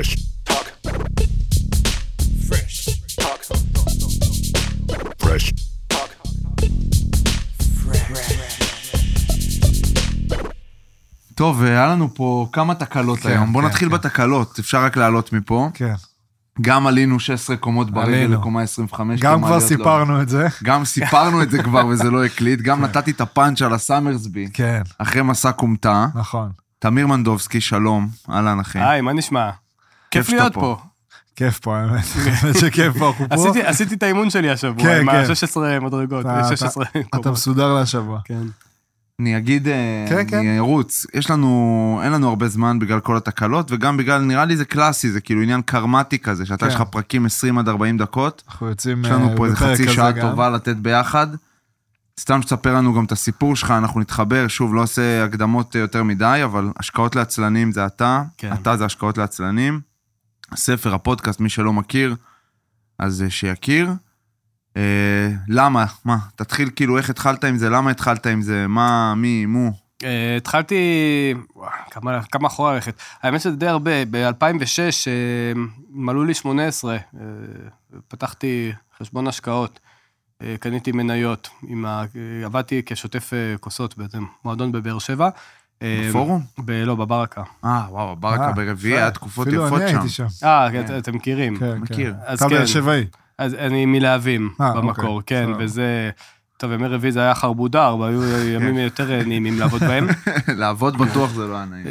Fresh talk. Fresh talk. Fresh talk. טוב, היה לנו פה כמה תקלות כן, היום. בוא כן, נתחיל כן. בתקלות, אפשר רק לעלות מפה. כן. גם עלינו 16 קומות ברגל עלינו. לקומה 25. גם כבר לא- סיפרנו את זה. גם סיפרנו את זה כבר וזה לא הקליט. גם נתתי את הפאנץ' על הסאמרסבי. כן, אחרי מסע כומתה. נכון. תמיר מנדובסקי, שלום. אהלן, אחי. היי, מה נשמע? כיף להיות פה. כיף פה, האמת. האמת שכיף פה, אנחנו פה. עשיתי- את האימון שלי השבוע, כן, עם כן. ה-16 מדרגות, אתה- 16 אתה קומות. מסודר להשבוע. כן. אני אגיד, אה, כן, כן. אני ארוץ. יש לנו, אין לנו הרבה זמן בגלל כל התקלות, וגם בגלל, נראה לי זה קלאסי, זה כאילו עניין קרמטי כזה, שאתה כן. יש לך פרקים 20 עד 40 דקות. אנחנו יוצאים יש לנו אה, פה איזה חצי שעה גם. טובה לתת ביחד. סתם שתספר לנו גם את הסיפור שלך, אנחנו נתחבר, שוב, לא עושה הקדמות יותר מדי, אבל השקעות לעצלנים זה אתה, כן. אתה זה השקעות לעצלנים. הספר, הפודקאסט, מי שלא מכיר, אז אה, שיכיר. אה, למה? מה? תתחיל כאילו, איך התחלת עם זה? למה התחלת עם זה? מה, מי, מו? אה, התחלתי, וואו, כמה- כמה אחורה ללכת. האמת שזה די הרבה, ב-2006 מלאו לי 18, אה, פתחתי חשבון השקעות, אה, קניתי מניות, עם ה- עבדתי כשוטף אה, כוסות בעצם, מועדון בבאר שבע. בפורום? ב- לא, בברקה. אה, וואו, ברקה אה, ברביעי. היה תקופות אפילו יפות אני שם. הייתי שם. אה, כן. את- אתם מכירים. כן, מכיר. כן. אז אתה כן. באר שבעי. אז אני מלהבים אה, במקור, אוקיי, כן, סבבה. וזה... טוב, ימי רביעי זה היה חרבודר, והיו ימים יותר נעימים לעבוד בהם. לעבוד בטוח זה לא היה נעים.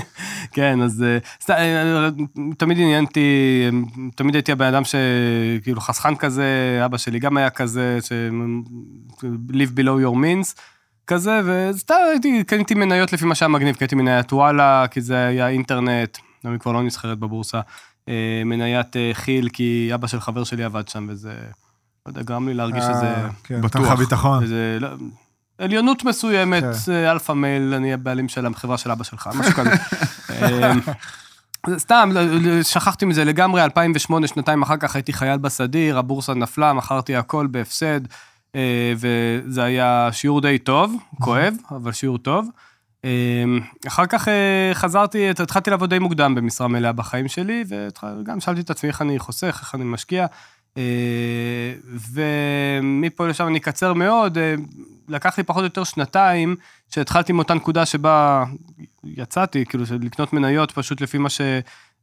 כן, אז אה, תמיד עניינתי, תמיד הייתי הבן אדם שכאילו חסכן כזה, אבא שלי גם היה כזה, ש... live below your means, כזה, וסתם הייתי, קניתי מניות לפי מה שהיה מגניב, קניתי מניית וואלה, כי זה היה אינטרנט, היום היא כבר לא נסחרת בבורסה, אה, מניית אה, כי"ל, כי אבא של חבר שלי עבד שם, וזה, לא יודע, גרם לי להרגיש שזה... אה, כן, בטוח. נותן לך ביטחון. איזה, לא, עליונות מסוימת, כן. אה, alpha male, אני הבעלים של החברה של אבא שלך, משהו כזה. אמ, סתם, לא- לא- שכחתי מזה לגמרי, 2008, שנתיים אחר כך הייתי חייל בסדיר, הבורסה נפלה, מכרתי הכל בהפסד, אה, וזה היה שיעור די טוב, כואב, אבל שיעור טוב. אמ, אחר כך אה, חזרתי, התחלתי לעבוד די מוקדם במשרה מלאה בחיים שלי, וגם שאלתי את עצמי איך אני חוסך, איך אני משקיע. אה, ומפה לשם אני אקצר מאוד, אה, לקח לי פחות או יותר שנתיים, שהתחלתי מאותה נקודה שבה יצאתי, כאילו, לקנות מניות פשוט לפי מה ש...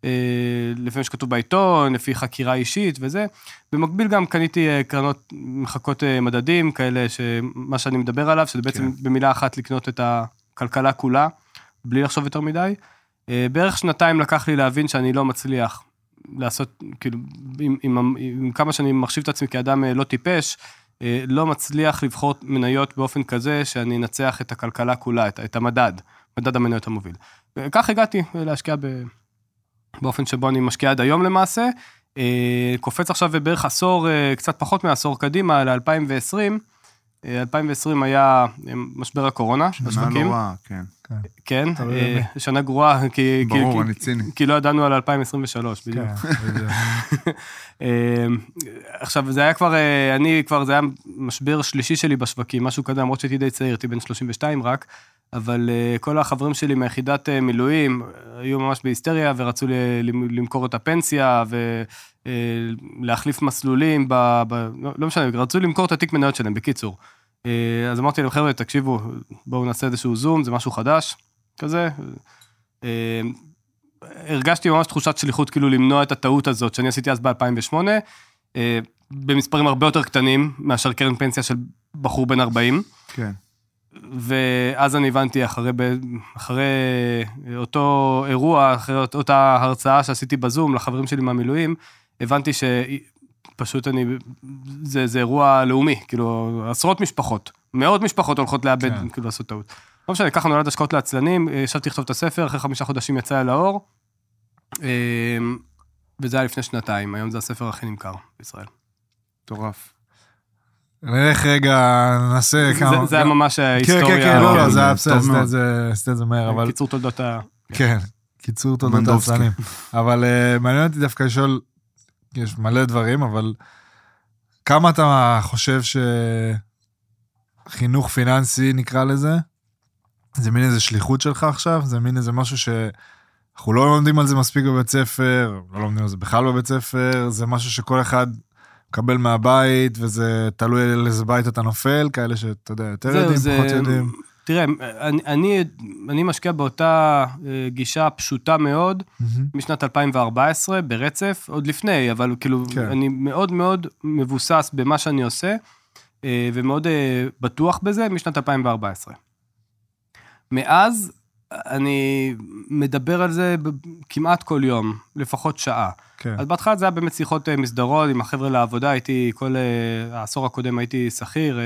אה, לפי מה שכתוב בעיתון, לפי חקירה אישית וזה. במקביל גם קניתי אה, קרנות מחקות אה, מדדים, כאלה שמה שאני מדבר עליו, שזה בעצם כן. במילה אחת לקנות את הכלכלה כולה, בלי לחשוב יותר מדי. בערך שנתיים לקח לי להבין שאני לא מצליח לעשות, כאילו, עם, עם, עם כמה שאני מחשיב את עצמי כאדם לא טיפש, לא מצליח לבחור מניות באופן כזה שאני אנצח את הכלכלה כולה, את, את המדד, מדד המניות המוביל. וכך הגעתי להשקיע ב, באופן שבו אני משקיע עד היום למעשה. אה, קופץ עכשיו בערך עשור, אה, קצת פחות מעשור קדימה, ל-2020. 2020 היה אה, משבר הקורונה שנה בשווקים. לא רעה, כן. כן, תלוי אה. שנה גרועה, כי, ברור, כי, אני ציני. כי לא ידענו על 2023, בדיוק. כן, בדיוק. אה, עכשיו, זה היה כבר, אה, אני כבר, זה היה משבר שלישי שלי בשווקים, משהו כזה, למרות שהייתי די צעיר, הייתי בן 32 רק, אבל אה, כל החברים שלי מיחידת אה, מילואים אה, היו ממש בהיסטריה ורצו למכור את הפנסיה ולהחליף מסלולים, ב, ב, לא, לא משנה, רצו למכור את התיק מניות שלהם, בקיצור. אה, אז אמרתי להם, חבר'ה, תקשיבו, בואו נעשה איזשהו זום, זה משהו חדש, כזה. אה, הרגשתי ממש תחושת שליחות כאילו למנוע את הטעות הזאת שאני עשיתי אז ב-2008, אה, במספרים הרבה יותר קטנים מאשר קרן פנסיה של בחור בן 40, כן. ואז אני הבנתי אחרי, אחרי אותו אירוע, אחרי אות- אותה הרצאה שעשיתי בזום לחברים שלי מהמילואים, הבנתי שפשוט אני, זה, זה אירוע לאומי, כאילו עשרות משפחות, מאות משפחות הולכות לאבד, כן. כאילו לעשות טעות. לא משנה, ככה נולד השקעות לעצלנים, אה, ישבתי לכתוב את הספר, אחרי חמישה חודשים יצא אל האור, אה, וזה היה לפני שנתיים, היום זה הספר הכי נמכר בישראל. מטורף. נלך רגע, ננסה כמה... זה- היה ממש כן, ההיסטוריה. כן, כן, לא, לא, זה היה בסדר, עשית. את זה- מהר, אבל... קיצור תולדות ה... כן, קיצור תולדות. העצלנים. אבל אה, מעניין אותי דווקא לשאול, יש מלא דברים, אבל כמה אתה חושב שחינוך פיננסי, נקרא לזה, זה מין איזה שליחות שלך עכשיו? זה מין איזה משהו אנחנו לא לומדים על זה מספיק בבית ספר, לא לומדים על זה בכלל בבית ספר, זה משהו שכל אחד מקבל מהבית, וזה תלוי על איזה בית אתה נופל, כאלה שאתה יודע, יותר יודעים, זה- פחות יודעים. תראה, אני, אני, אני משקיע באותה אה, גישה פשוטה מאוד מהמם. משנת 2014 ברצף, עוד לפני, אבל כאילו, כן. אני מאוד מאוד מבוסס במה שאני עושה, אה, ומאוד אה, בטוח בזה משנת 2014. מאז אני מדבר על זה כמעט כל יום, לפחות שעה. כן, אז בהתחלה זה היה באמת שיחות מסדרון עם החבר'ה לעבודה, הייתי כל העשור הקודם הייתי שכיר,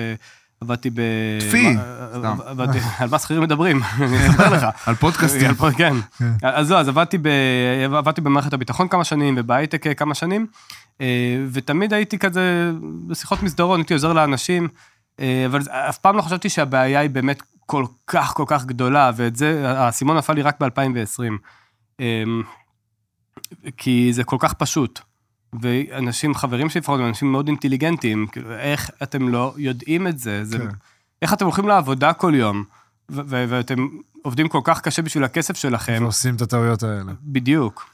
עבדתי ב... טפי, סתם. על מה שכירים מדברים, אני אספר לך. על פודקאסטים. כן. כן. אז לא, אז עבדתי, במערכת הביטחון כמה שנים ובהייטק אה, כמה שנים, אה, ותמיד הייתי כזה בשיחות מסדרון, הייתי עוזר לאנשים, אה, אבל אף פעם לא חשבתי שהבעיה היא באמת כל כך כל כך גדולה, ואת זה, האסימון נפל לי רק ב-2020. כי זה כל כך פשוט. ואנשים, חברים שלי לפחות, אנשים מאוד אינטליגנטים, כאילו, איך אתם לא יודעים את זה? זה כן. איך אתם הולכים לעבודה כל יום, ואתם עובדים כל כך קשה בשביל הכסף שלכם, ועושים את הטעויות האלה. בדיוק.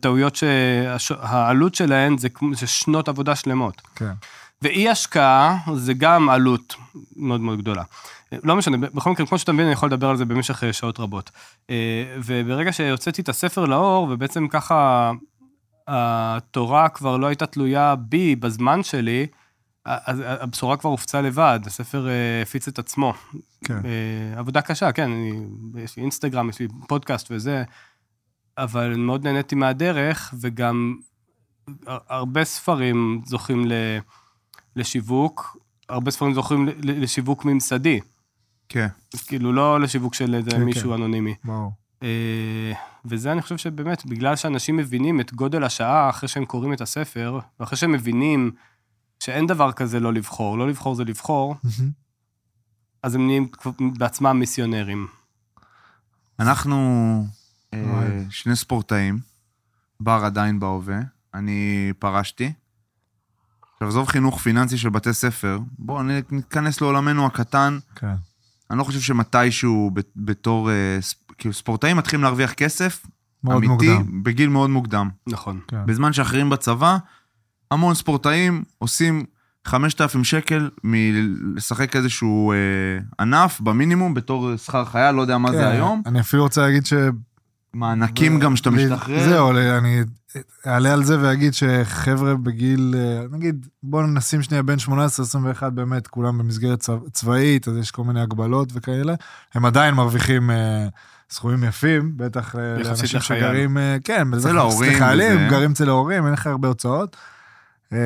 טעויות שהעלות שלהן זה, זה שנות עבודה שלמות. כן. ואי השקעה זה גם עלות מאוד מאוד גדולה. לא משנה, בכל מקרה, כמו שאתה מבין, אני יכול לדבר על זה במשך אה, שעות רבות. אה, וברגע שהוצאתי את הספר לאור, ובעצם ככה התורה כבר לא הייתה תלויה בי בזמן שלי, אז הבשורה כבר הופצה לבד, הספר אה, הפיץ את עצמו. כן. אה, עבודה קשה, כן, אני, יש לי אינסטגרם, יש לי פודקאסט וזה, אבל מאוד נהניתי מהדרך, וגם הר- הרבה ספרים זוכים ל, לשיווק, הרבה ספרים זוכים לשיווק ממסדי, כן. כאילו לא לשיווק של איזה כן, מישהו כן. אנונימי. ברור. אה, וזה אני חושב שבאמת, בגלל שאנשים מבינים את גודל השעה אחרי שהם קוראים את הספר, ואחרי שהם מבינים שאין דבר כזה לא לבחור, לא לבחור זה לבחור. אז הם נהיים בעצמם מיסיונרים. אנחנו אה. שני ספורטאים, בר עדיין בהווה, אני פרשתי. עכשיו, עזוב חינוך פיננסי של בתי ספר, בואו ניכנס לעולמנו הקטן. כן. אני לא חושב שמתישהו ב- בתור, אה, כאילו ספורטאים מתחילים להרוויח כסף, מאוד אמיתי, מוקדם. בגיל מאוד מוקדם. נכון. כן. בזמן שאחרים בצבא, המון ספורטאים עושים 5,000 שקל מלשחק איזשהו אה, ענף במינימום בתור שכר חייל, לא יודע מה כן, זה היום. אני אפילו רוצה להגיד ש... מענקים גם שאתה משתחרר. זהו, אני אעלה על זה ואגיד שחבר'ה בגיל, אה, נגיד, בואו נשים שנייה בין 18-21, באמת, כולם במסגרת צב- צבאית, אז יש כל מיני הגבלות וכאלה, הם עדיין מרוויחים אה, סכומים יפים, בטח אה, לאנשים לחייל. שגרים, אה, כן, בטח אצל ההורים לחיילים. גרים אצל ההורים, אין לך הרבה הוצאות. אה,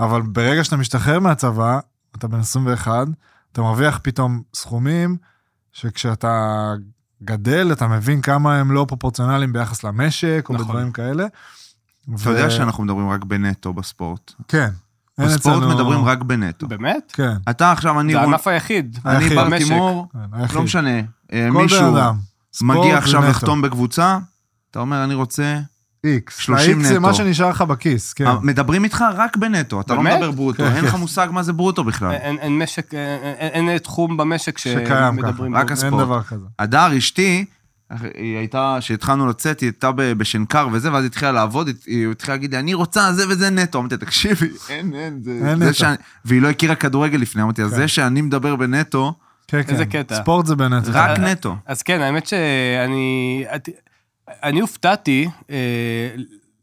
אבל ברגע שאתה משתחרר מהצבא, אתה בן 21, אתה מרוויח פתאום סכומים שכשאתה גדל, אתה מבין כמה הם לא פרופורציונליים ביחס למשק, או נכון. בדברים כאלה. אתה יודע שאנחנו מדברים רק בנטו בספורט. כן. בספורט אצלנו- מדברים רק בנטו. באמת? כן. אתה עכשיו, אני זה הענף היחיד. אני. בר במשק. תימור, כן. לא משנה, מישהו אדם. ספורט מגיע עכשיו ונטו. לחתום בקבוצה, אתה אומר, אני רוצה... איקס. 30 האיקס זה נטו. מה שנשאר לך בכיס, כן. אה, מדברים איתך רק בנטו, אתה לא באמת? מדבר ברוטו, כן, אין לך כן. מושג מה זה ברוטו בכלל. אין, אין משק, אין, אין, אין תחום במשק שקיים ככה. שמדברים רק. הספורט. אין דבר כזה. הדר, אשתי, היא הייתה, כשהתחלנו לצאת, היא הייתה בשנקר וזה, ואז היא התחילה לעבוד, היא- היא התחילה להגיד לי, אני רוצה זה וזה נטו. אמרתי, תקשיבי, אין, אין, זה... אין זה נטו. שאני- והיא לא הכירה כדורגל לפני, אמרתי, אז כן. זה שאני מדבר בנטו, כן, כן. איזה קטע. ספורט זה בנטו. רק נטו. אז כן, האמת שאני... את- אני הופתעתי אה,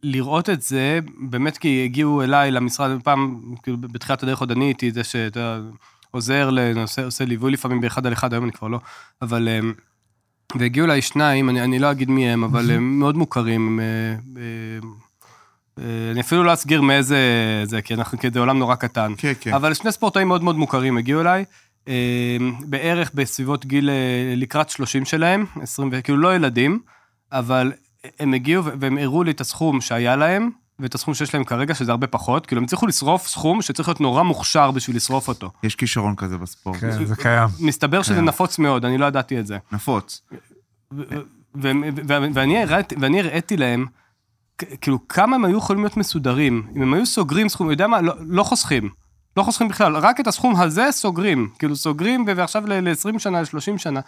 לראות את זה, באמת כי הגיעו אליי למשרד, פעם, כאילו בתחילת הדרך עוד אני הייתי זה שאתה עוזר, לנושא, עושה ליווי לפעמים באחד על אחד, היום אני כבר לא, אבל... אה, והגיעו אליי שניים, אני, אני לא אגיד מי הם, אבל הם מאוד מוכרים. הם, אה, אה, אה, אני אפילו לא אסגיר מאיזה זה, כי אנחנו, כי זה עולם נורא קטן. כן, כן. אבל שני ספורטאים מאוד מאוד מוכרים הגיעו אליי, אה, בערך בסביבות גיל אה, לקראת 30 שלהם, 20, ו- כאילו לא ילדים, אבל הם הגיעו והם הראו לי את הסכום שהיה להם, ואת הסכום שיש להם כרגע, שזה הרבה פחות, כאילו הם הצליחו לשרוף סכום שצריך להיות נורא מוכשר בשביל לשרוף אותו. יש כישרון כזה בספורט. כן, זה קיים. מסתבר שזה כן. נפוץ מאוד, אני לא ידעתי את זה. נפוץ. ואני הראיתי- להם, כאילו, כמה הם היו יכולים להיות מסודרים. אם הם היו סוגרים סכום, יודע מה, לא, לא חוסכים. לא חוסכים בכלל, רק את הסכום הזה סוגרים. כאילו, סוגרים, ועכשיו ל-20 שנה, ל-30 שנה.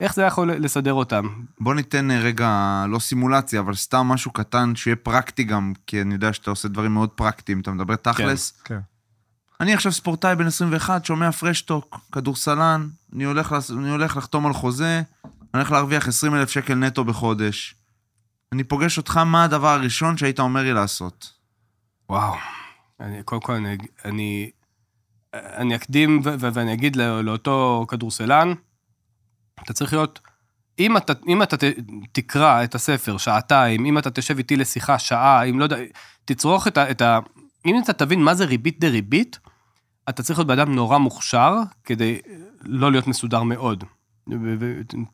איך זה יכול לסדר אותם? בוא ניתן אה, רגע, לא סימולציה, אבל סתם משהו קטן שיהיה פרקטי גם, כי אני יודע שאתה עושה דברים מאוד פרקטיים, אתה מדבר תכלס. כן. אני עכשיו ספורטאי בן 21, שומע פרשטוק, כדורסלן, אני הולך, אני הולך לחתום על חוזה, אני הולך להרוויח 20 אלף שקל נטו בחודש. אני פוגש אותך, מה הדבר הראשון שהיית אומר לי לעשות? וואו. אני, קודם כל, אני, אני, אני אקדים ואני אגיד לא- לאותו כדורסלן, אתה צריך להיות, אם אתה, אם אתה תקרא את הספר שעתיים, אם אתה תשב איתי לשיחה שעה, אם לא יודע, תצרוך את ה... את ה אם אתה תבין מה זה ריבית דריבית, אתה צריך להיות בן אדם נורא מוכשר כדי לא להיות מסודר מאוד.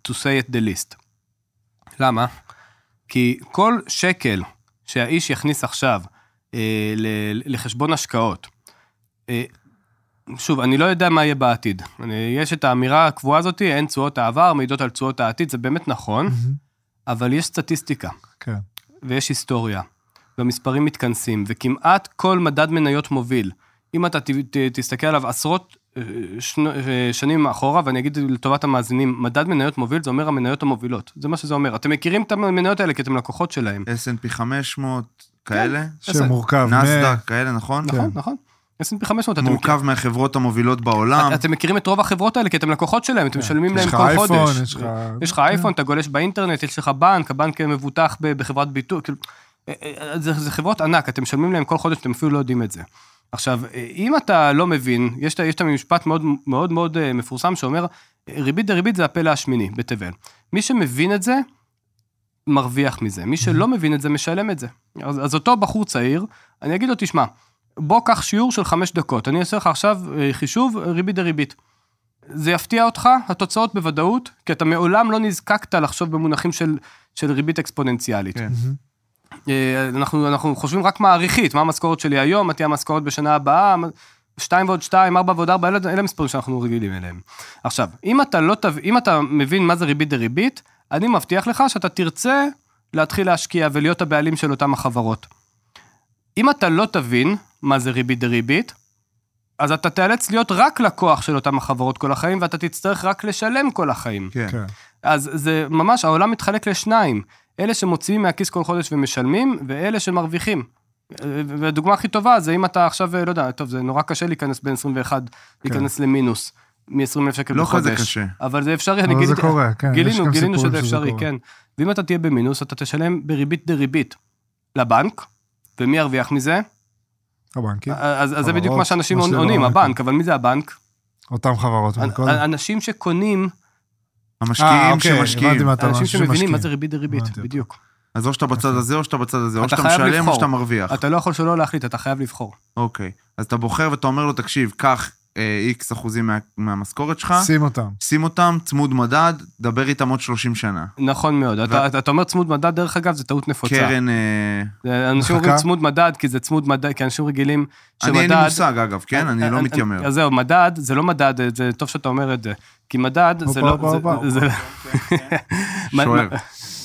to say it the least. למה? כי כל שקל שהאיש יכניס עכשיו אה, לחשבון השקעות, אה, שוב, אני לא יודע מה יהיה בעתיד. אני, יש את האמירה הקבועה הזאת, אין תשואות העבר, מעידות על תשואות העתיד, זה באמת נכון, אבל יש סטטיסטיקה כן. ויש היסטוריה, והמספרים מתכנסים, וכמעט כל מדד מניות מוביל, אם אתה ת, ת, תסתכל עליו עשרות אה, שנו, אה, שנים אחורה, ואני אגיד לטובת המאזינים, מדד מניות מוביל זה אומר המניות המובילות, זה מה שזה אומר. אתם מכירים את המניות האלה כי אתם לקוחות שלהם. S&P 500, כאלה? שמורכב מ... נסדק, כאלה, נכון? נכון, נכון. S&P 500, אתם מורכב מהחברות המובילות בעולם. אתם מכירים את רוב החברות האלה כי אתם לקוחות שלהם, אתם משלמים כן. יש להם כל אייפון, חודש. יש לך... יש לך אייפון, אתה גולש באינטרנט, יש לך בנק, הבנק מבוטח בחברת ביטוי, כאילו, אה, אה, זה, זה חברות ענק, אתם משלמים להם כל חודש, אתם אפילו לא יודעים את זה. עכשיו, אה, אם אתה לא מבין, יש את- יש את המשפט מאוד מאוד מאוד אה, מפורסם שאומר, ריבית דריבית זה הפלא השמיני בתבל. מי שמבין את זה, מרוויח מזה. מי שלא מבין את זה, משלם את זה. אז, אז אותו בחור צעיר, אני אגיד לו, תשמע, בוא קח שיעור של חמש דקות, אני אעשה לך עכשיו אה, חישוב ריבית דריבית. זה יפתיע אותך, התוצאות בוודאות, כי אתה מעולם לא נזקקת לחשוב במונחים של, של ריבית אקספוננציאלית. כן. אה, אנחנו, אנחנו חושבים רק מעריכית, מה המשכורת שלי היום, מה תהיה המשכורת בשנה הבאה, שתיים ועוד שתיים, ארבע ועוד ארבע, אלה, אלה המספרים שאנחנו רגילים אליהם. עכשיו, אם אתה לא תב... אם אתה מבין מה זה ריבית דריבית, אני מבטיח לך שאתה תרצה להתחיל להשקיע ולהיות הבעלים של אותם החברות. אם אתה לא תבין מה זה ריבית דריבית, אז אתה תיאלץ להיות רק לקוח של אותם החברות כל החיים, ואתה תצטרך רק לשלם כל החיים. כן. כן. אז זה ממש, העולם מתחלק לשניים. אלה שמוציאים מהכיס כל חודש ומשלמים, ואלה שמרוויחים. והדוגמה הכי טובה זה אם אתה עכשיו, לא יודע, טוב, זה נורא קשה להיכנס בין 21, להיכנס למינוס, מ-20 אלף שקל לא בחודש. כזה קשה. אבל זה אפשרי, אני אבל זה גיליתי, קורה, כן. גילינו, גילינו שזה אפשרי, קורה. כן. ואם אתה תהיה במינוס, אתה תשלם בריבית דריבית לבנק, ומי ירוויח מזה? הבנקים, אז, אז זה בדיוק מה שאנשים עונים. הבנק, אבל מי זה הבנק? אותם חברות. אנשים שקונים, אה, המשקיעים אוקיי, הבנתי שמשקיעים. אנשים שמבינים שמשקיעים. מה זה ריבית דריבית. בדיוק. אז או שאתה בצד הזה או שאתה בצד הזה, או אתה שאתה חייב משלם לבחור. או שאתה מרוויח. אתה לא יכול שלא להחליט, אתה חייב לבחור. אוקיי. אז אתה בוחר ואתה אומר לו, תקשיב, קח איקס אחוזים מה- מהמשכורת שלך, שים אותם. שים אותם, צמוד מדד, דבר איתם עוד 30 שנה. נכון מאוד. אתה, אתה, אתה אומר צמוד מדד, דרך אגב, זו טעות נפוצה. קרן... אה, אנשים? אומרים צמוד מדד, כי זה צמוד מדד, כי אנשים רגילים שמדד... אני אין לי מושג, אגב, כן? אני לא אה, מתיימר. אז זהו, מדד, זה לא מדד, זה טוב שאתה אומר את זה. כי מדד, זה לא... זה- מ- שוער.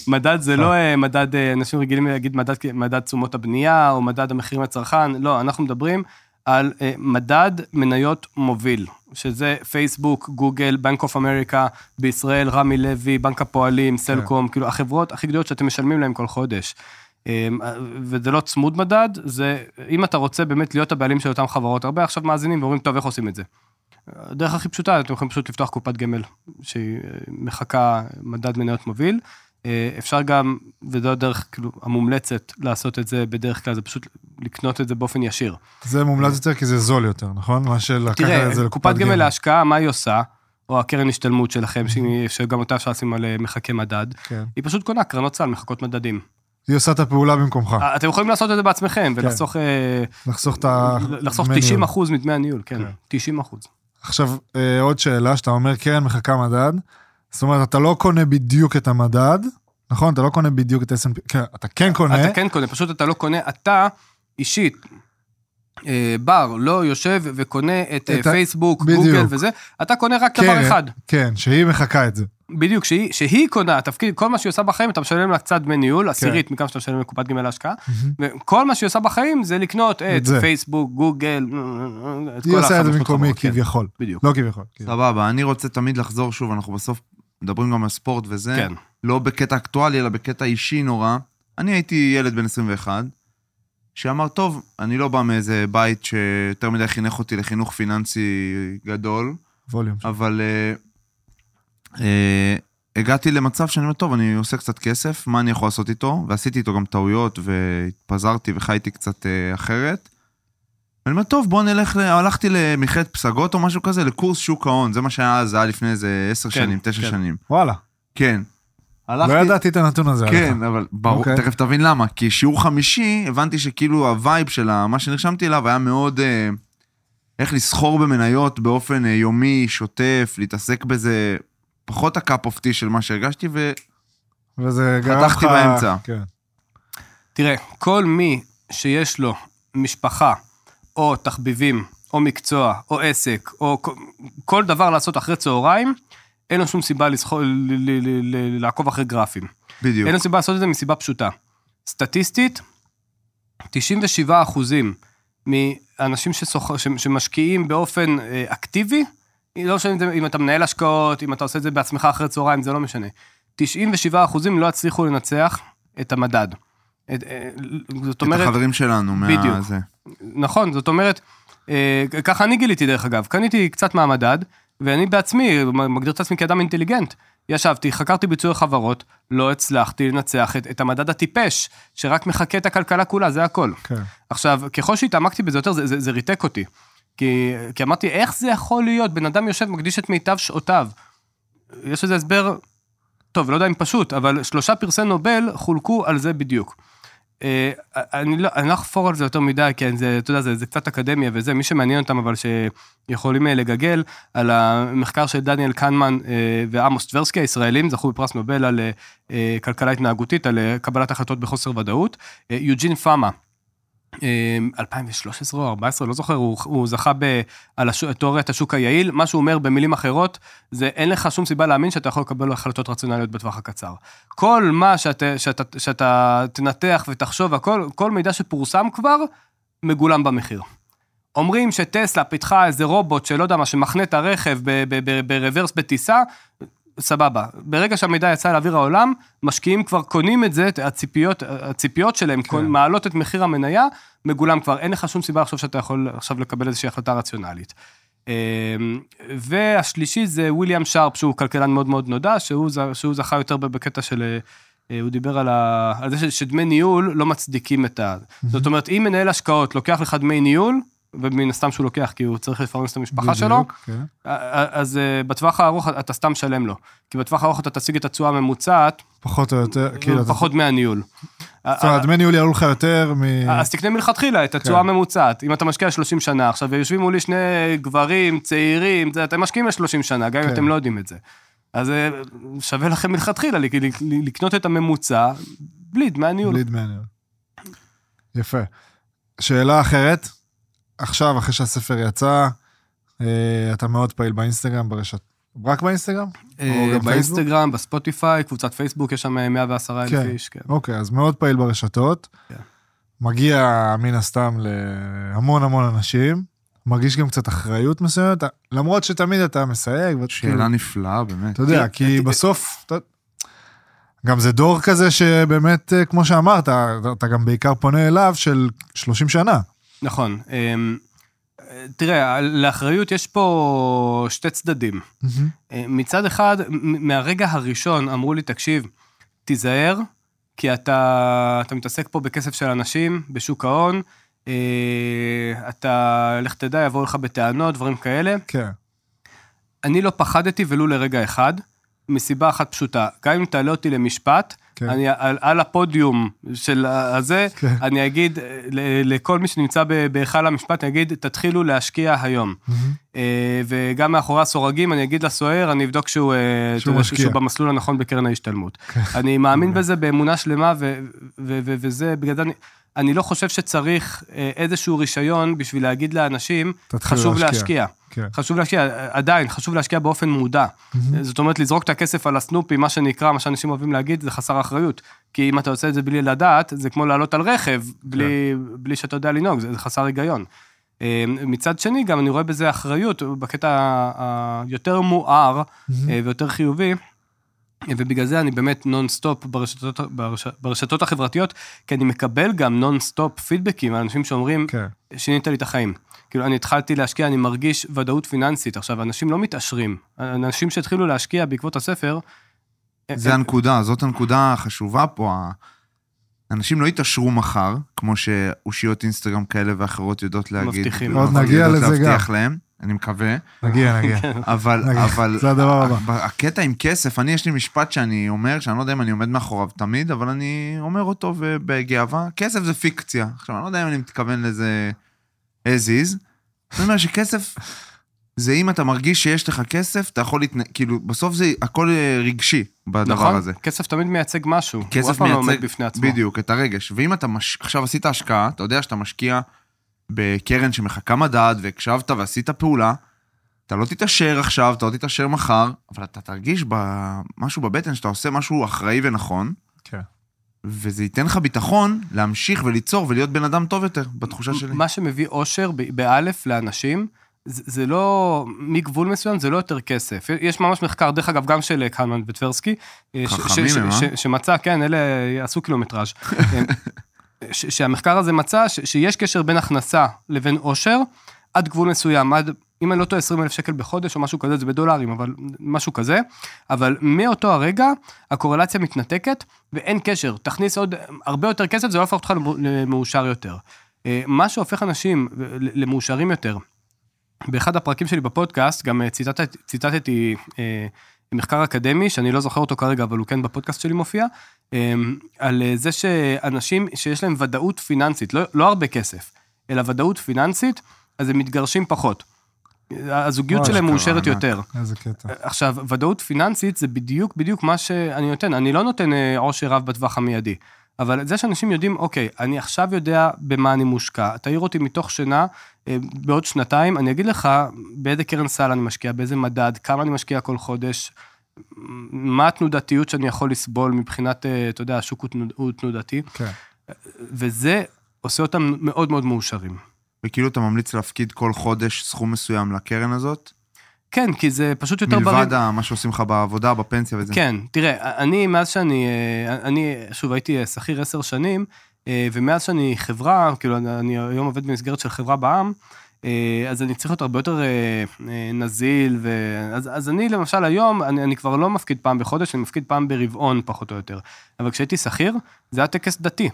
מדד זה לא אה, מדד, אה, אנשים רגילים להגיד מדד תשומות הבנייה, או מדד המחירים לצרכן, לא, אנחנו מדברים על אה, מדד מניות מוביל, שזה פייסבוק, גוגל, בנק אוף אמריקה, בישראל, רמי לוי, בנק הפועלים, סלקום, כאילו החברות הכי גדולות שאתם משלמים להם כל חודש. אה, וזה לא צמוד מדד, זה, אם אתה רוצה באמת להיות הבעלים של אותן חברות, הרבה עכשיו מאזינים ואומרים, טוב, איך עושים את זה? הדרך הכי פשוטה, אתם יכולים פשוט לפתוח קופת גמל שהיא אה, מחכה מדד מניות מוביל. אה, אפשר גם, וזו הדרך כאילו המומלצת לעשות את זה בדרך כלל, זה פשוט לקנות את זה באופן ישיר. זה מומלץ יותר כי זה זול יותר, נכון? מה שלקחת את זה תראה, לקופת קופת גמל להשקעה, מה היא עושה? או הקרן השתלמות שלכם, שגם אותה אפשר לשים על אה, מחכה מדד, כן. היא פשוט קונה קרנות סל, מחכות מדדים. היא עושה את הפעולה במקומך. אה, אתם יכולים לעשות את זה בעצמכם, כן. ולחסוך לחסוך את ה... לחסוך דמי 90 ניהול. אחוז מדמי הניהול, כן, 90 אחוז. עכשיו, עוד שאלה, שאתה אומר קרן מחכה מדד, זאת אומרת, אתה לא קונה בדיוק את המדד, נכון? אתה לא קונה בדיוק את S&P, כן, אתה כן קונה, אתה כן קונה, פשוט אתה לא קונה, אתה אישית, אה, בר, לא יושב וקונה את, אה, את פייסבוק, בדיוק. גוגל וזה, אתה קונה רק דבר קרן, אחד. כן, שהיא מחכה את זה. בדיוק, שהיא, שהיא קונה, התפקיד, כל מה שהיא עושה בחיים, אתה משלם לה קצת דמי ניהול, כן. עשירית מכמה שאתה משלם לקופת גמל להשקעה, וכל מה שהיא עושה בחיים זה לקנות את זה. פייסבוק, גוגל, את היא כל עושה את זה במקומי כן. כביכול. בדיוק. לא כביכול. כאילו. סבבה, אני רוצה תמיד לחזור שוב, אנחנו בסוף מדברים גם על ספורט וזה, כן. לא בקטע אקטואלי, אלא בקטע אישי נורא. אני הייתי ילד בן 21, שאמר, טוב, אני לא בא מאיזה בית שיותר מדי חינך אותי לחינוך פיננסי גדול, ווליום. אבל אה, אה, הגעתי למצב שאני אומר, טוב, אני עושה קצת כסף, מה אני יכול לעשות איתו? ועשיתי איתו גם טעויות, והתפזרתי וחייתי קצת אה, אחרת. ואני אומר, טוב, בוא נלך, ל... הלכתי למכללת פסגות או משהו כזה, לקורס שוק ההון, זה מה שהיה אז, זה היה לפני איזה עשר כן, שנים, תשע כן. שנים. וואלה. כן. לא הלכתי... ידעתי את הנתון הזה עליך. כן, אבל ברור, אוקיי. תכף תבין למה. כי שיעור חמישי, הבנתי שכאילו הווייב של מה שנרשמתי אליו היה מאוד... אה, איך לסחור במניות באופן אה, יומי, שוטף, להתעסק בזה, פחות ה cup of tea של מה שהרגשתי, ו... וזה גרם לך... חתכתי באמצע. כן. תראה, כל מי שיש לו משפחה, או תחביבים, או מקצוע, או עסק, או כל- דבר לעשות אחרי צהריים, אין לו שום סיבה לעקוב אחרי גרפים. בדיוק. אין לו סיבה לעשות את זה מסיבה פשוטה. סטטיסטית, 97 אחוזים מאנשים. שמשקיעים באופן אה, אקטיבי, לא משנה אם אם אתה מנהל השקעות, אם אתה עושה את זה בעצמך אחרי צהריים, זה לא משנה. 97 אחוזים לא הצליחו לנצח את המדד. את, אה, זאת את אומרת, החברים שלנו, מה... בדיוק. זה. נכון, זאת אומרת, אה, ככה אני גיליתי דרך אגב, קניתי קצת מהמדד, ואני בעצמי מגדיר את עצמי כאדם אינטליגנט. ישבתי, חקרתי ביצועי חברות, לא הצלחתי לנצח את, את המדד הטיפש, שרק מחקה את הכלכלה כולה, זה הכל. כן. עכשיו, ככל שהתעמקתי בזה יותר, זה, זה, זה ריתק אותי. כי, כי אמרתי, איך זה יכול להיות? בן אדם יושב, מקדיש את מיטב שעותיו. יש לזה הסבר, טוב, לא יודע אם פשוט, אבל שלושה פרסי נובל חולקו על זה בדיוק. אה, אני לא, אני לא אחפור על זה יותר מדי, כי זה, אתה יודע, זה, זה קצת אקדמיה וזה, מי שמעניין אותם, אבל שיכולים אה, לגגל, על המחקר של דניאל קנמן אה, ועמוס טברסקי, הישראלים, זכו בפרס נובל על כלכלה התנהגותית, על קבלת החלטות בחוסר ודאות. יוג'ין פאמה, 2013 או 2014, לא זוכר, הוא, הוא זכה ב, על הש, תיאוריית השוק היעיל. מה שהוא אומר במילים אחרות, זה אין לך שום סיבה להאמין שאתה יכול לקבל החלטות רציונליות בטווח הקצר. כל מה שאתה, שאתה, שאתה תנתח ותחשוב, הכל, כל מידע שפורסם כבר, מגולם במחיר. אומרים שטסלה פיתחה איזה רובוט שלא יודע מה, שמחנה את הרכב ברוורס בטיסה, סבבה. ברגע שהמידע יצא לאוויר העולם, משקיעים כבר קונים את זה, הציפיות, הציפיות שלהם כן. מעלות את מחיר המניה, מגולם כבר. אין לך שום סיבה לחשוב שאתה יכול עכשיו לקבל איזושהי החלטה רציונלית. אמ, והשלישי זה וויליאם שרפ, שהוא כלכלן מאוד מאוד נודע, שהוא, שהוא זכה יותר בקטע של... אה, הוא דיבר על, ה, על זה שדמי ניהול לא מצדיקים את ה... זאת אומרת, אם מנהל השקעות לוקח לך דמי ניהול, ומן הסתם שהוא לוקח, כי הוא צריך לפרנס את המשפחה שלו, בדיוק, כן. אז אה, בטווח הארוך אתה סתם משלם לו. כי בטווח הארוך אתה תשיג את התשואה הממוצעת, פחות או יותר, כאילו, אתה- פחות מהניהול. זאת אומרת, דמי ניהול יעלו לך יותר מ... אז תקנה מלכתחילה את התשואה כן. הממוצעת. אם אתה משקיע 30 שנה, עכשיו יושבים מולי שני גברים, צעירים, זה, אתם משקיעים ל-30 שנה, גם אם כן. אתם לא יודעים את זה. אז אה, שווה לכם מלכתחילה לק- לק- לקנות את הממוצע בלי דמי הניהול. בלי דמי ניהול. יפה. שאלה אחרת, עכשיו, אחרי שהספר יצא, אה, אתה מאוד פעיל באינסטגרם, ברשת... רק באינסטגרם? אה? באינסטגרם, בספוטיפיי, קבוצת פייסבוק, יש שם אה, 110 אלף כן. איש, כן. אוקיי, אז מאוד פעיל ברשתות. כן. מגיע מן הסתם להמון המון אנשים. מרגיש גם קצת אחריות מסוימת, למרות שתמיד אתה מסייג. ואתה כאילו- שאלה נפלאה, באמת. אתה יודע, כי בסוף, אתה- גם זה דור כזה שבאמת, אה, כמו שאמרת, אתה- אתה גם בעיקר פונה אליו של 30 שנה. נכון. אמ, אה, תראה, לאחריות יש פה שתי צדדים. אה, מצד אחד, מהרגע הראשון אמרו לי, תקשיב, תיזהר, כי אתה, אתה מתעסק פה בכסף של אנשים, בשוק ההון, אה, אתה, לך תדע, יבואו לך בטענות, דברים כאלה. כן, אני לא פחדתי ולו לרגע אחד, מסיבה אחת פשוטה. גם אם תעלה אותי למשפט, כן. אני על, על הפודיום של הזה, כן. אני אגיד ל- לכל מי שנמצא בהיכל המשפט, אני אגיד, תתחילו להשקיע היום. אה, וגם מאחורי הסורגים, אני אגיד לסוהר, אני אבדוק שהוא, אה, שהוא. כן. שהוא במסלול הנכון בקרן ההשתלמות. אני מאמין בזה באמונה שלמה, ו- ו- ו- וזה, בגלל זה אני... אני לא חושב שצריך אה, איזשהו רישיון בשביל להגיד לאנשים, חשוב להשקיע. להשקיע. כן. חשוב להשקיע, עדיין, חשוב להשקיע באופן מודע. זאת אומרת, לזרוק את הכסף על הסנופי, מה שנקרא, מה שאנשים אוהבים להגיד, זה חסר אחריות. כי אם אתה עושה את זה בלי לדעת, זה כמו לעלות על רכב, בלי, בלי שאתה יודע לנהוג, זה, זה חסר היגיון. אה, מצד שני, גם אני רואה בזה אחריות, בקטע היותר מואר אה, ויותר חיובי, ובגלל זה אני באמת נונסטופ ברשתות, ברש, ברשתות החברתיות, כי אני מקבל גם נונסטופ פידבקים מאנשים שאומרים, כן. שינית לי את החיים. כאילו, אני התחלתי להשקיע, אני מרגיש ודאות פיננסית. עכשיו, אנשים לא מתעשרים. אנשים שהתחילו להשקיע בעקבות הספר... זה הנקודה, זאת הנקודה החשובה פה. אנשים לא יתעשרו מחר, כמו שאושיות אינסטגרם כאלה ואחרות יודעות להגיד. מבטיחים. עוד נכון, נגיע יודעות לזה להבטיח להם, אני מקווה. נגיע, נגיע. אבל, נגיד, אבל, זה הדבר הבא. הקטע עם כסף, אני, יש לי משפט שאני אומר, שאני לא יודע אם אני עומד מאחוריו תמיד, אבל אני אומר אותו בגאווה, כסף זה פיקציה. עכשיו, אני לא יודע אם אני מתכוון לזה as is. אני אומר שכסף, זה אם אתה מרגיש שיש לך כסף, אתה יכול להתנ... כאילו, בסוף זה הכל אה, רגשי בדבר נכון? הזה. כסף תמיד מייצג משהו. הוא כסף אף פעם לא עומד מייצג, בפני עצמו. בדיוק, את הרגש. ואם אתה מש... עכשיו עשית השקעה, אתה יודע שאתה משקיע בקרן שמחכה מדד, והקשבת ועשית פעולה, אתה לא תתעשר עכשיו, אתה לא תתעשר מחר, אבל אתה תרגיש ב- משהו בבטן שאתה עושה משהו אחראי ונכון. וזה ייתן לך ביטחון להמשיך וליצור ולהיות בן אדם טוב יותר, בתחושה שלי. מה שמביא אושר באלף לאנשים, זה, זה לא, מגבול מסוים זה לא יותר כסף. יש ממש מחקר, דרך אגב, גם של קלמן וטברסקי, אה, חכמים הם, אה? שמצא, כן, אלה עשו קילומטראז', אה, שהמחקר הזה מצא ש- שיש קשר בין הכנסה לבין אושר, עד גבול מסוים, עד, אם אני לא טועה, 20 אלף שקל בחודש או משהו כזה, זה בדולרים, אבל משהו כזה, אבל מאותו הרגע, הקורלציה מתנתקת, ואין קשר. תכניס עוד הרבה יותר כסף, זה לא הופך אותך למאושר יותר. אה, מה שהופך אנשים למאושרים יותר, באחד הפרקים שלי בפודקאסט, גם אה, ציטטת, ציטטתי אה, מחקר אקדמי, שאני לא זוכר אותו כרגע, אבל הוא כן בפודקאסט שלי מופיע, אה, על אה, זה שאנשים שיש להם ודאות פיננסית, לא, לא הרבה כסף, אלא ודאות פיננסית, אז הם מתגרשים פחות. הזוגיות שלהם מאושרת. יותר. איזה קטע. עכשיו, ודאות פיננסית זה בדיוק בדיוק מה שאני נותן. אני לא נותן אה, עושר רב בטווח המיידי, אבל זה שאנשים יודעים, אוקיי, אני עכשיו יודע במה אני מושקע, תעיר אותי מתוך שינה, אה, בעוד שנתיים, אני אגיד לך באיזה קרן סל אני משקיע, באיזה מדד, כמה אני משקיע כל חודש, מה התנודתיות שאני יכול לסבול מבחינת, אה, אתה יודע, השוק הוא תנודתי, כן. וזה עושה אותם מאוד מאוד מאושרים. וכאילו אתה ממליץ להפקיד כל חודש סכום מסוים לקרן הזאת, כן, כי זה פשוט יותר בריא. מלבד מה שעושים לך בעבודה, בפנסיה וזה. כן, תראה, אני מאז שאני, אה, אני, שוב, הייתי אה, שכיר עשר שנים, אה, ומאז שאני חברה, כאילו, אני היום עובד במסגרת של חברה בע"מ, אז אני צריך להיות הרבה יותר נזיל, ו... אז, אז אני למשל היום, אני, אני כבר לא מפקיד פעם בחודש, אני מפקיד פעם ברבעון פחות או יותר. אבל כשהייתי שכיר, זה היה טקס דתי.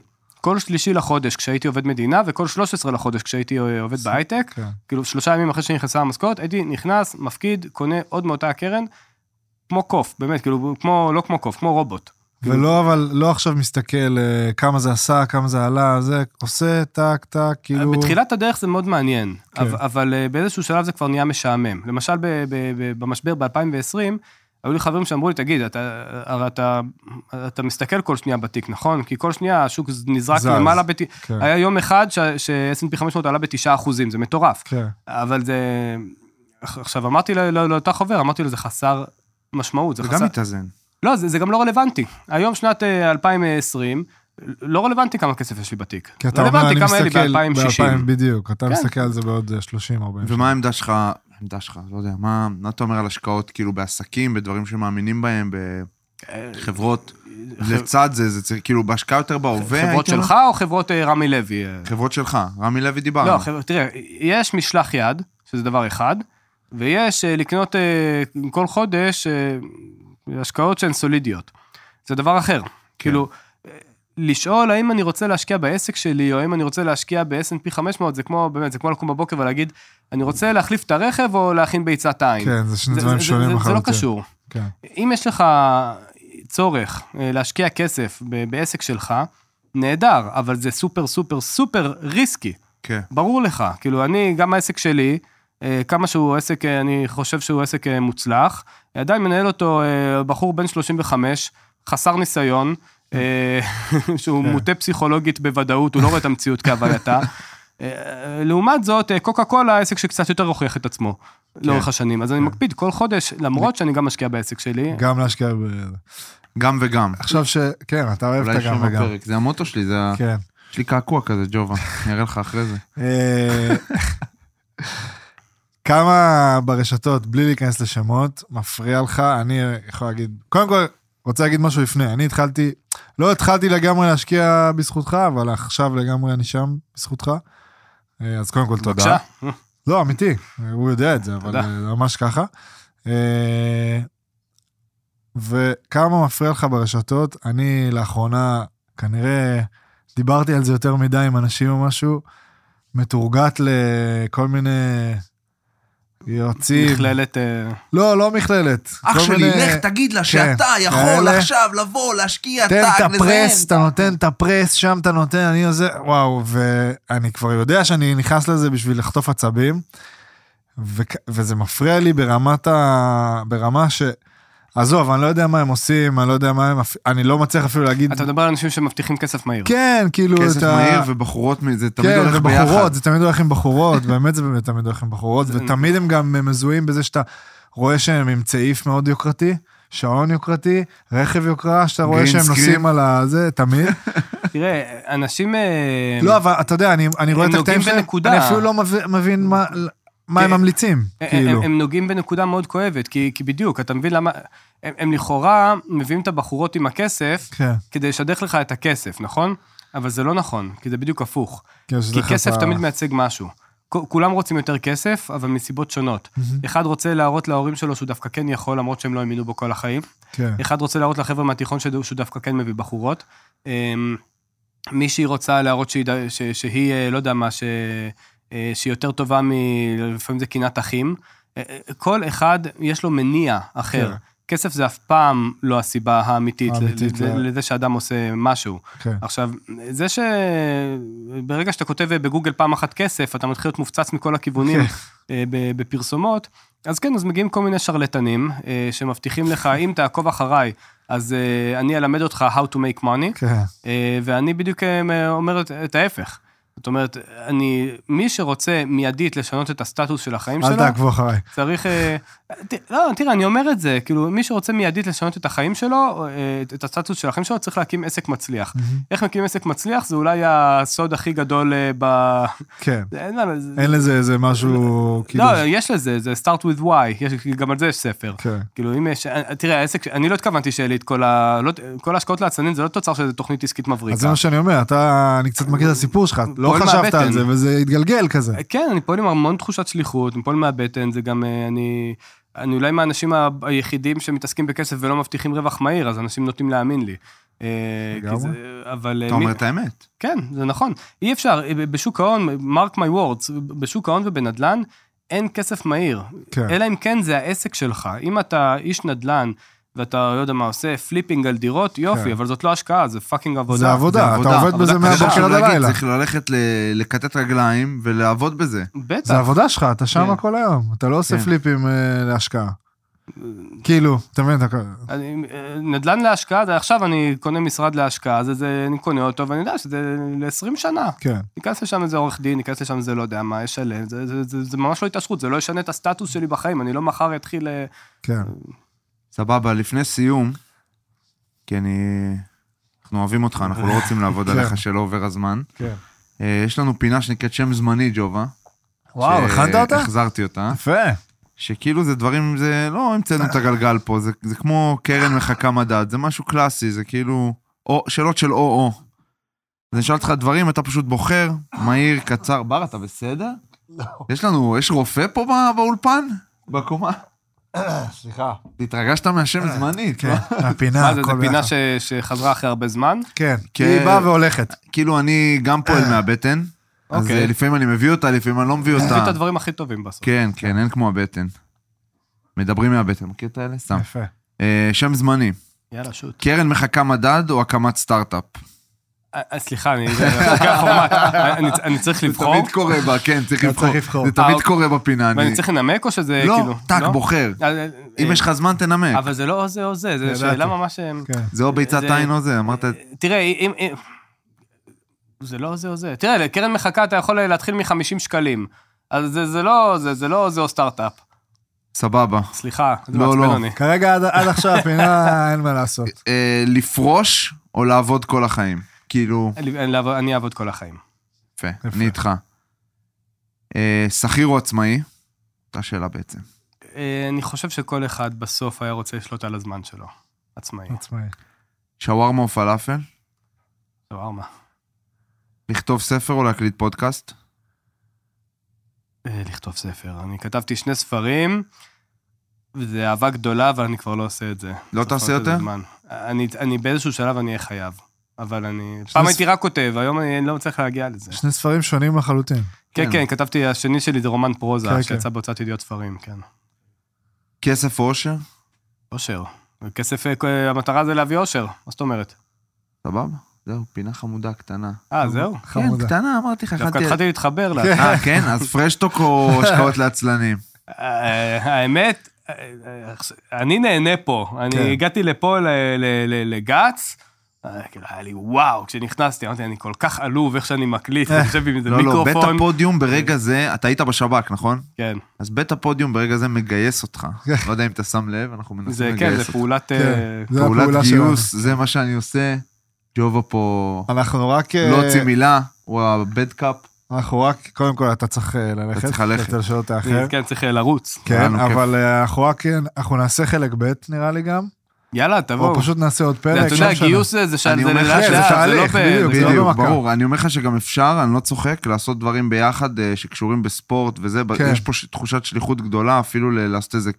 כל שלישי לחודש כשהייתי עובד מדינה, וכל 13 לחודש כשהייתי אה, עובד בהייטק, כן. כאילו שלושה ימים אחרי שנכנסה המשכורת, הייתי נכנס, מפקיד, קונה עוד מאותה הקרן, כמו קוף, באמת, כאילו, כמו, לא כמו קוף, כמו רובוט. ולא, אבל לא עכשיו מסתכל אה, כמה זה עשה, כמה זה עלה, זה עושה טק, טק, כאילו... בתחילת הדרך זה מאוד מעניין, כן. אבל, אבל אה, באיזשהו שלב זה כבר נהיה משעמם. למשל, ב, ב, ב, במשבר ב-2020, היו לי חברים שאמרו לי, תגיד, אתה, הרי אתה, אתה מסתכל כל שנייה בתיק, נכון? כי כל שנייה השוק נזרק זז. למעלה, בת... כן. היה יום אחד ש-S&P 500 עלה ב-9 אחוזים, זה מטורף. כן. אבל זה... עכשיו, אמרתי לא- לא- לאותה חבר, אמרתי לו, זה חסר משמעות, זה זה חסר... גם מתאזן. לא, זה, זה גם לא רלוונטי. היום שנת אה, 2020, לא רלוונטי כמה כסף יש לי בתיק. כי אתה אומר, אני כמה היה לי מסתכל ב-2060. ב-2000, בדיוק, אתה כן. מסתכל על זה בעוד אה, 30, 40 ומה העמדה שלך, העמדה שלך, לא יודע, מה, מה אתה אומר על השקעות, כאילו, בעסקים, בדברים שמאמינים בהם, בחברות, לצד זה, זה צריך, כאילו, בהשקעה יותר בהווה, חברות? שלך או חברות אה, רמי לוי? אה? חברות שלך, רמי לוי דיברנו. לא, חבר- תראה, יש משלח יד, שזה דבר אחד, ויש אה, לקנות אה, כל חודש אה, השקעות שהן סולידיות. זה דבר אחר. כן. כאילו, אה, לשאול האם אני רוצה להשקיע בעסק שלי, או האם אני רוצה להשקיע ב-S&P 500, זה כמו, באמת, זה כמו לקום בבוקר ולהגיד, אני רוצה להחליף את הרכב או להכין ביצת עין. כן, זה שני זה- דברים שונים זה- זה לא לחלוטין. קשור. כן. אם יש לך צורך אה, להשקיע כסף בעסק שלך, נהדר, אבל זה סופר סופר סופר ריסקי. כן. ברור לך, כאילו אני, גם העסק שלי, אה, כמה שהוא עסק, אה, אני חושב שהוא עסק מוצלח, עדיין מנהל אותו בחור בן 35, חסר ניסיון, שהוא כן. מוטה פסיכולוגית בוודאות, הוא לא רואה את המציאות כהווייתה. אה, לעומת זאת, אה, קוקה קולה, עסק שקצת יותר הוכיח את עצמו לאורך השנים. אז אני מקפיד כל חודש, למרות שאני גם משקיע בעסק שלי, גם להשקיע ב... גם וגם. עכשיו ש... כן, אתה אוהב את הגם וגם. זה המוטו שלי, זה ה... כן. יש לי קעקוע כזה, ג'ובה, אני אראה לך אחרי זה. אה, כמה ברשתות, בלי להיכנס לשמות, מפריע לך, אני יכול להגיד, קודם כל, רוצה להגיד משהו לפני. אני התחלתי, לא התחלתי לגמרי להשקיע בזכותך, אבל עכשיו לגמרי אני שם בזכותך. אה, אז קודם כל תודה. לא, אמיתי, הוא יודע את זה, אבל תודה. אה, ממש ככה. אה, וכמה מפריע לך ברשתות, אני לאחרונה, כנראה דיברתי על זה יותר מדי עם אנשים או משהו, מתורגת לכל מיני יועצים. מכללת... אה, לא, לא מכללת. אח שלי, מיני- לך תגיד לה כן, שאתה יכול כאלה. עכשיו לבוא, להשקיע, תן את הפרס, אתה נותן את הפרס, שם אתה נותן, אני עוזר, וואו, ואני כבר יודע שאני נכנס לזה בשביל לחטוף עצבים, וכ- וזה מפריע לי ברמת ה... ברמה ש... עזוב, אני לא יודע מה הם עושים, אני לא יודע מה הם... אני לא מצליח אפילו להגיד... אתה מדבר על אנשים שמבטיחים כסף מהיר. כן, כאילו, כסף את ה... מהיר ובחורות, זה תמיד כן, הולך ביחד. ובחורות, זה תמיד הולך עם בחורות, באמת זה באמת תמיד הולך עם בחורות, ותמיד הם גם מזוהים בזה שאתה רואה שהם עם צעיף מאוד יוקרתי, שעון יוקרתי, רכב יוקרה, שאתה רואה שהם. נוסעים על הזה, תמיד. תראה, אנשים... אה, לא, אבל אתה יודע, אני, אני רואה את הקטעים שלהם. אני אפילו לא מבין מה, מה הם. ממליצים, כאילו. הם, נוגעים בנקודה מאוד כואבת, כי, בדיוק, אתה מבין למה... הם, לכאורה מביאים את הבחורות עם הכסף כן, כדי לשדך לך את הכסף, נכון? אבל זה לא נכון, כי זה בדיוק הפוך. כי כסף תמיד מייצג משהו. כולם רוצים יותר כסף, אבל מסיבות שונות. אחד רוצה להראות להורים שלו שהוא דווקא כן יכול, למרות שהם לא האמינו בו כל החיים. כן, אחד רוצה להראות לחבר'ה מהתיכון שהוא דווקא כן מביא בחורות. אמ, מישהי רוצה להראות שהיא, ש, שהיא אה, לא יודע מה, ש, שהיא יותר טובה מ... לפעמים זה קנאת אחים. אה, אה, כל אחד יש לו מניע אחר. כן. כסף זה אף פעם לא הסיבה האמיתית, האמיתית, ל- ל- לא. לזה שאדם עושה משהו. כן. עכשיו, זה שברגע שאתה כותב בגוגל פעם אחת כסף, אתה מתחיל להיות מופצץ מכל הכיוונים כן. אה, בפרסומות, אז כן, אז מגיעים כל מיני שרלטנים אה, שמבטיחים לך, אם תעקוב אחריי, אז אה, אני אלמד אותך how to make money, כן, אה, ואני בדיוק אה, אומר את ההפך. זאת אומרת, אני, מי שרוצה מיידית לשנות את הסטטוס של החיים אל שלו, תעקבו אחריי. צריך... אה, ת- לא, תראה, אני אומר את זה, כאילו, מי שרוצה מיידית לשנות את החיים שלו, אה, את- הסטטוס של החיים שלו, צריך להקים עסק מצליח. איך מקימים עסק מצליח? זה אולי הסוד הכי גדול אה, ב... כן, אין מה- זה- אין לזה איזה משהו, כאילו, לא, יש לזה, זה start with why, יש, גם על זה יש ספר. כן, כאילו, אם יש... תראה, העסק, אני לא התכוונתי שיהיה לי את כל ה... לא, כל ההשקעות לעצמאים זה לא תוצר של תוכנית עסקית מבריקה. אז זה מה שאני אומר, אתה, אני קצת מכיר את הסיפור שלך, לא פועל חשבת על מהבטן. זה, וזה התגלגל כזה. כן, אני פועל עם המון תחושת שליחות, אני פועל מהבטן, זה גם, אה, אני... אני אולי מהאנשים היחידים שמתעסקים בכסף ולא מבטיחים רווח מהיר, אז אנשים נוטים להאמין לי. אה. זה- אבל... אה, אתה מי- אומר את האמת. כן, זה נכון. אי אפשר, בשוק ההון, mark my words, בשוק ההון ובנדל"ן, אין כסף מהיר. כן. אלא אם כן זה העסק שלך. אם אתה איש נדל"ן, ואתה, לא יודע מה, עושה flipping על דירות, יופי, כן. אבל זאת לא השקעה, זה fucking עבודה. זה עבודה, אתה עבודה, עובד בזה עבודה. מהבוקר עד הלילה. צריך ללכת ל- לכתת רגליים ולעבוד בזה. בטח. זה עבודה שלך, אתה שם כן. כל היום, אתה לא עושה כן. flip ים אה, להשקעה. כאילו, אתה מבין, אתה... אה, נדל"ן להשקעה, זה עכשיו אני קונה משרד להשקעה, זה, זה, אני קונה אותו, ואני יודע שזה ל-20 שנה. כן, ניכנס לשם איזה עורך דין, ניכנס לשם איזה לא יודע מה, ישלם, זה, זה, זה, זה ממש לא התעשרות, זה לא ישנה את הסטטוס שלי בחיים, אני לא מחר אתחיל... אה, כן. סבבה, לפני סיום, כי אני... אנחנו אוהבים אותך, אנחנו לא רוצים לעבוד כן. עליך שלא עובר הזמן. כן. אה, יש לנו פינה שנקראת שם זמני, ג'ובה. וואו, הכנת אותה? החזרתי אותה. יפה. שכאילו זה דברים, זה לא המצאנו את הגלגל פה, זה, זה כמו קרן מחכה מדד, זה משהו קלאסי, זה כאילו, או, שאלות של או-או. אז אני אשאל אותך דברים, אתה פשוט בוחר, מהיר, קצר. בר, אתה בסדר? לא. יש לנו, יש רופא פה בא- באולפן? בקומה? סליחה. התרגשת מהשם זמנית, כן, לא? הפינה, מה זה, הכל פינה שחזרה אחרי הרבה זמן? כן, כן. היא באה והולכת. כאילו, אני גם פועל מהבטן, אז אוקיי. אה, לפעמים אני מביא אותה, לפעמים אני לא מביא תביא את אותה. הדברים הכי טובים בסוף. כן, כן, אין כמו הבטן. מדברים מהבטן, מכיר את האלה? סתם. יפה. אה, שם זמני, יאללה, שוט. קרן מחכה מדד או הקמת סטארט-אפ? אה, אה, סליחה, אני זה. אני- אני צריך לבחור? זה תמיד קורה בה, כן, צריך אתה לבחור. זה אה, תמיד אוקיי. קורה בפינה. ואני אני- צריך לנמק או שזה לא, כאילו... טאק, בוחר. אה, אה, אם אה, יש לך זמן, תנמק. אבל זה לא או זה או זה, זו ידעתי. שאלה ממש... אה, כן. זה או ביצת זה- עין או זה, אמרת... תראה, אם... אם- זה לא זה או זה. תראה, לקרן מחכה אתה יכול להתחיל מ-50 שקלים. אז זה, זה לא זה, זה לא זה או סטארט-אפ. סבבה. סליחה, זה לא, מעצבן לא. אותי. כרגע עד- עד עכשיו הפינה, אין מה לעשות. אה, לפרוש או לעבוד כל החיים? כאילו, אני- אני לעבוד- אני אעבוד כל החיים. יפה. אני איתך. אה, שכיר או עצמאי? אותה שאלה בעצם. אה, אני חושב שכל אחד בסוף היה רוצה לשלוט על הזמן שלו. עצמאי. עצמאי. שווארמה או פלאפל? שווארמה. לכתוב ספר או להקליט פודקאסט? אה, לכתוב ספר. אני כתבתי שני ספרים, וזה אהבה גדולה, אבל אני כבר לא עושה את זה. לא תעשה זה יותר? אני, אני באיזשהו שלב אני אהיה חייב. אבל אני... פעם ספ- הייתי רק כותב, היום אני לא מצליח להגיע לזה. שני ספרים שונים לחלוטין. כן, כן. כן, כתבתי, השני שלי זה רומן פרוזה, כן, שיצא כן. בהוצאת ידיעות ספרים, כן. כסף או אושר? אושר. כסף, אה, המטרה זה להביא אושר, מה זאת אומרת? סבבה? זהו, פינה חמודה קטנה. אה, זהו? כן, חמודה. קטנה, אמרתי לך, דווקא. התחלתי להתחבר לה. אה, כן? אז פרשטוק או השקעות לעצלנים? אה, האמת, אה, אני נהנה פה. אני כן. הגעתי לפה ל- ל- ל- לגץ, כאילו, היה לי וואו, כשנכנסתי, אמרתי, אני כל כך עלוב איך שאני מקליט, אני יושב עם איזה לא, לא, בית מיקרופון. הפודיום ברגע זה, אתה היית בשב"כ, נכון? כן, אז בית הפודיום ברגע זה מגייס אותך. לא יודע אם אתה שם לב, אנחנו מנסים זה לגייס כן, זה אותך. פעולת... אה, כן, זה פעולת גיוס, שלנו. זה מה שאני עושה. ג'ובה פה אנחנו רק... אה, לא הוציא מילה, הוא הבד קאפ. אנחנו רק, קודם כל, אתה צריך אה, ללכת. צריך ללכת. כדי שלא תאחר. כן, צריך אה, לרוץ. כן. אבל אה, אנחנו רק, אנחנו נעשה חלק ב' נראה לי גם, יאללה, תבואו. או פשוט נעשה עוד פרק. אתה יודע. גיוס זה אני זה לאט שזה לאט, זה לא בדיוק, בדיוק. ברור. אני אומר לך שגם אפשר, אני לא צוחק, לעשות דברים ביחד אה, שקשורים בספורט וזה. כן. יש פה תחושת שליחות גדולה, אפילו לעשות איזה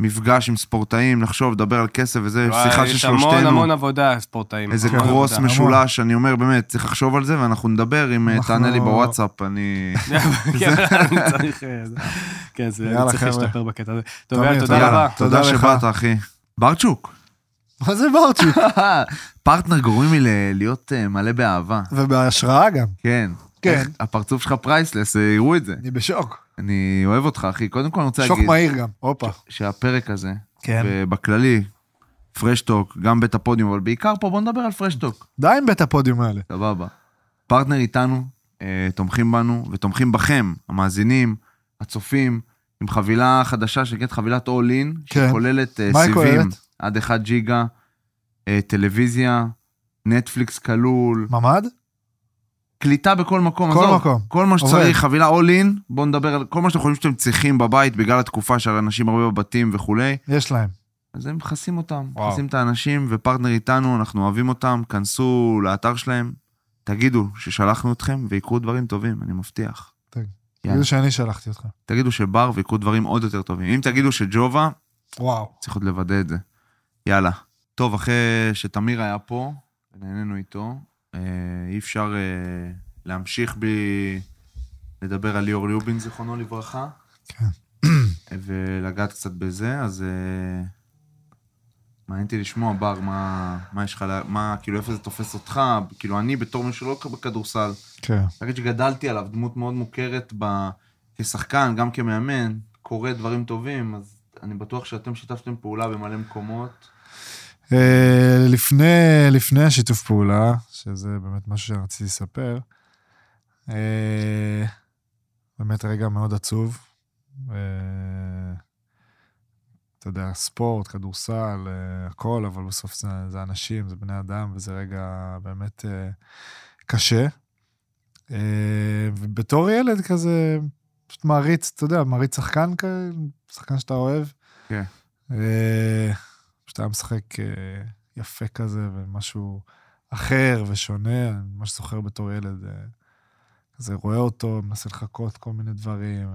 מפגש עם ספורטאים, לחשוב, לדבר על כסף וזה, שיחה של יש המון שלושתנו. המון עבודה, ספורטאים. איזה קרוס. משולש, אני אומר, באמת, צריך לחשוב על זה, ואנחנו נדבר, אם אה, תענה לי בוואטסאפ, אני... כן, אני צריך... אה, כן. להשתפר בקטע הזה. טוב, יאללה, תודה. רבה. תודה. שבאת, אחי. ברצ'וק, מה זה ברצ'וק? פרטנר גורמים לי להיות אה, מלא באהבה. ובהשראה גם. כן. כן. הפרצוף שלך priceless, אה, יראו את זה. אני בשוק. אני אוהב אותך, אחי. קודם כל אני רוצה שוק להגיד מהיר גם. הופה. שהפרק הזה, כן. ובכללי, פרשטוק, גם בית הפודיום, אבל בעיקר פה בוא נדבר על פרשטוק. די עם בית הפודיום האלה. סבבה. פרטנר איתנו, אה, תומכים בנו, ותומכים בכם, המאזינים, הצופים, עם חבילה חדשה שנקראת חבילת all in, כן. שכוללת היא סיבים כוללת? עד 1 ג'יגה, אה, טלוויזיה, נטפליקס כלול, ממ"ד? קליטה בכל מקום, כל עזוב, מקום. כל מה עובד. שצריך, חבילה all in, בואו נדבר על כל מה שאתם חושבים שאתם צריכים בבית בגלל התקופה של אנשים הרבה בבתים וכולי. יש להם. אז הם מכסים אותם. מכסים את האנשים, ופרטנר איתנו, אנחנו אוהבים אותם, כנסו לאתר שלהם, תגידו ששלחנו אתכם ויקרו דברים טובים, אני מבטיח. יאללה. תגידו שאני שלחתי אותך. תגידו שבר ויקרו דברים עוד יותר טובים. אם תגידו שג'ובה, וואו. צריך עוד לוודא את זה. יאללה. טוב, אחרי שתמיר היה פה, ונהנינו איתו, אה, אי אפשר אה, להמשיך בלי לדבר על ליאור ליובין, זיכרונו לברכה. כן. ולגעת קצת בזה, אז אה, מעניין אותי לשמוע, בר, מה, מה יש לך, מה, כאילו, איפה זה תופס אותך? כאילו, אני בתור מי שלא בכדורסל, כן. להגיד שגדלתי עליו, דמות מאוד מוכרת ב... כשחקן, גם כמאמן, קורא דברים טובים, אז אני בטוח שאתם שיתפתם פעולה במלא מקומות. אה, לפני, לפני השיתוף פעולה, שזה באמת משהו שרציתי לספר, אה, באמת רגע מאוד עצוב. אתה יודע, ספורט, כדורסל, אה, הכל, אבל בסוף זה, זה אנשים, זה בני אדם, וזה רגע באמת אה, קשה. אה, ובתור ילד כזה, פשוט מעריץ, אתה יודע, מעריץ שחקן כזה, שחקן שאתה אוהב. כן. פשוט היה משחק יפה כזה, ומשהו אחר ושונה, אני ממש זוכר בתור ילד, כזה רואה אותו, מנסה לחכות כל מיני דברים.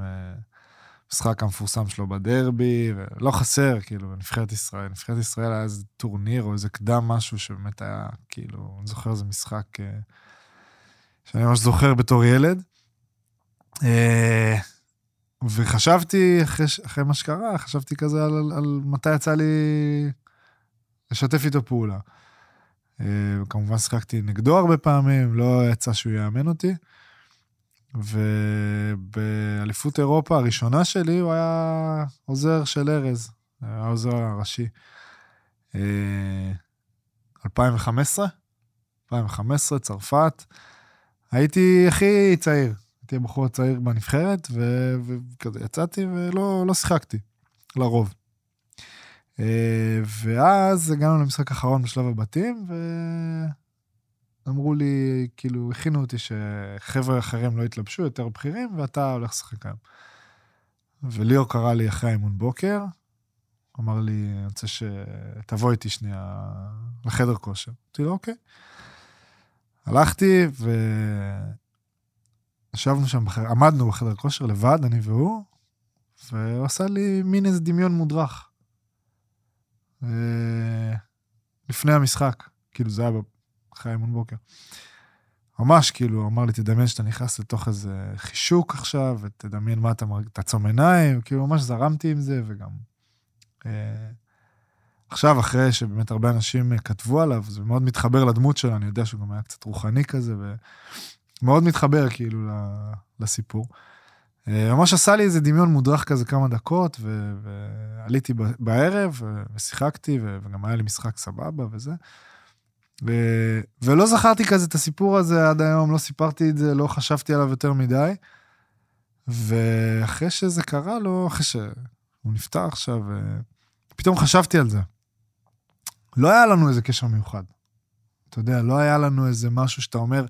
המשחק המפורסם שלו בדרבי, ולא חסר, כאילו, בנבחרת ישראל. נבחרת ישראל היה איזה טורניר או איזה קדם משהו שבאמת היה, כאילו, אני זוכר איזה משחק אה, שאני ממש זוכר בתור ילד. אה, וחשבתי, אחרי, אחרי מה שקרה, חשבתי כזה על, על, על מתי יצא לי לשתף איתו פעולה. אה, כמובן שיחקתי נגדו הרבה פעמים, לא יצא שהוא יאמן אותי. ובאליפות אירופה הראשונה שלי הוא היה עוזר של ארז, היה העוזר הראשי. אה, 2015, 2015, צרפת. הייתי הכי צעיר, הייתי הבחור הצעיר בנבחרת, ו- וכזה יצאתי ולא לא שיחקתי, לרוב. אה, ואז הגענו למשחק האחרון בשלב הבתים, ואמרו לי, כאילו, הכינו אותי שחבר'ה אחרים לא יתלבשו, יותר בכירים, ואתה הולך לשחק היום. וליאור קרא לי אחרי האימון בוקר, אמר לי, אני רוצה שתבוא איתי שנייה לחדר כושר. אמרתי לו, אוקיי. הלכתי וישבנו שם, עמדנו בחדר כושר לבד, אני והוא, והוא עשה לי מין איזה דמיון מודרך. ו- לפני המשחק, כאילו זה היה אחרי האימון בוקר. ממש, כאילו, אמר לי, תדמיין שאתה נכנס לתוך איזה חישוק עכשיו, ותדמיין מה אתה מרגיש, תעצום עיניים, כאילו, ממש זרמתי עם זה, וגם... אה, עכשיו, אחרי שבאמת הרבה אנשים אה, כתבו עליו, זה מאוד מתחבר לדמות שלו, אני יודע שהוא גם היה קצת רוחני כזה, ומאוד מתחבר, כאילו, לסיפור. אה, ממש עשה לי איזה דמיון מודרך כזה כמה דקות, ו- ועליתי בערב, ושיחקתי, וגם היה לי משחק סבבה וזה. ו- ולא זכרתי כזה את הסיפור הזה עד היום, לא סיפרתי את זה, לא חשבתי עליו יותר מדי. ואחרי שזה קרה לו, אחרי שהוא נפטר עכשיו, אה, פתאום חשבתי על זה. לא היה לנו איזה קשר מיוחד. אתה יודע, לא היה לנו איזה משהו שאתה אומר,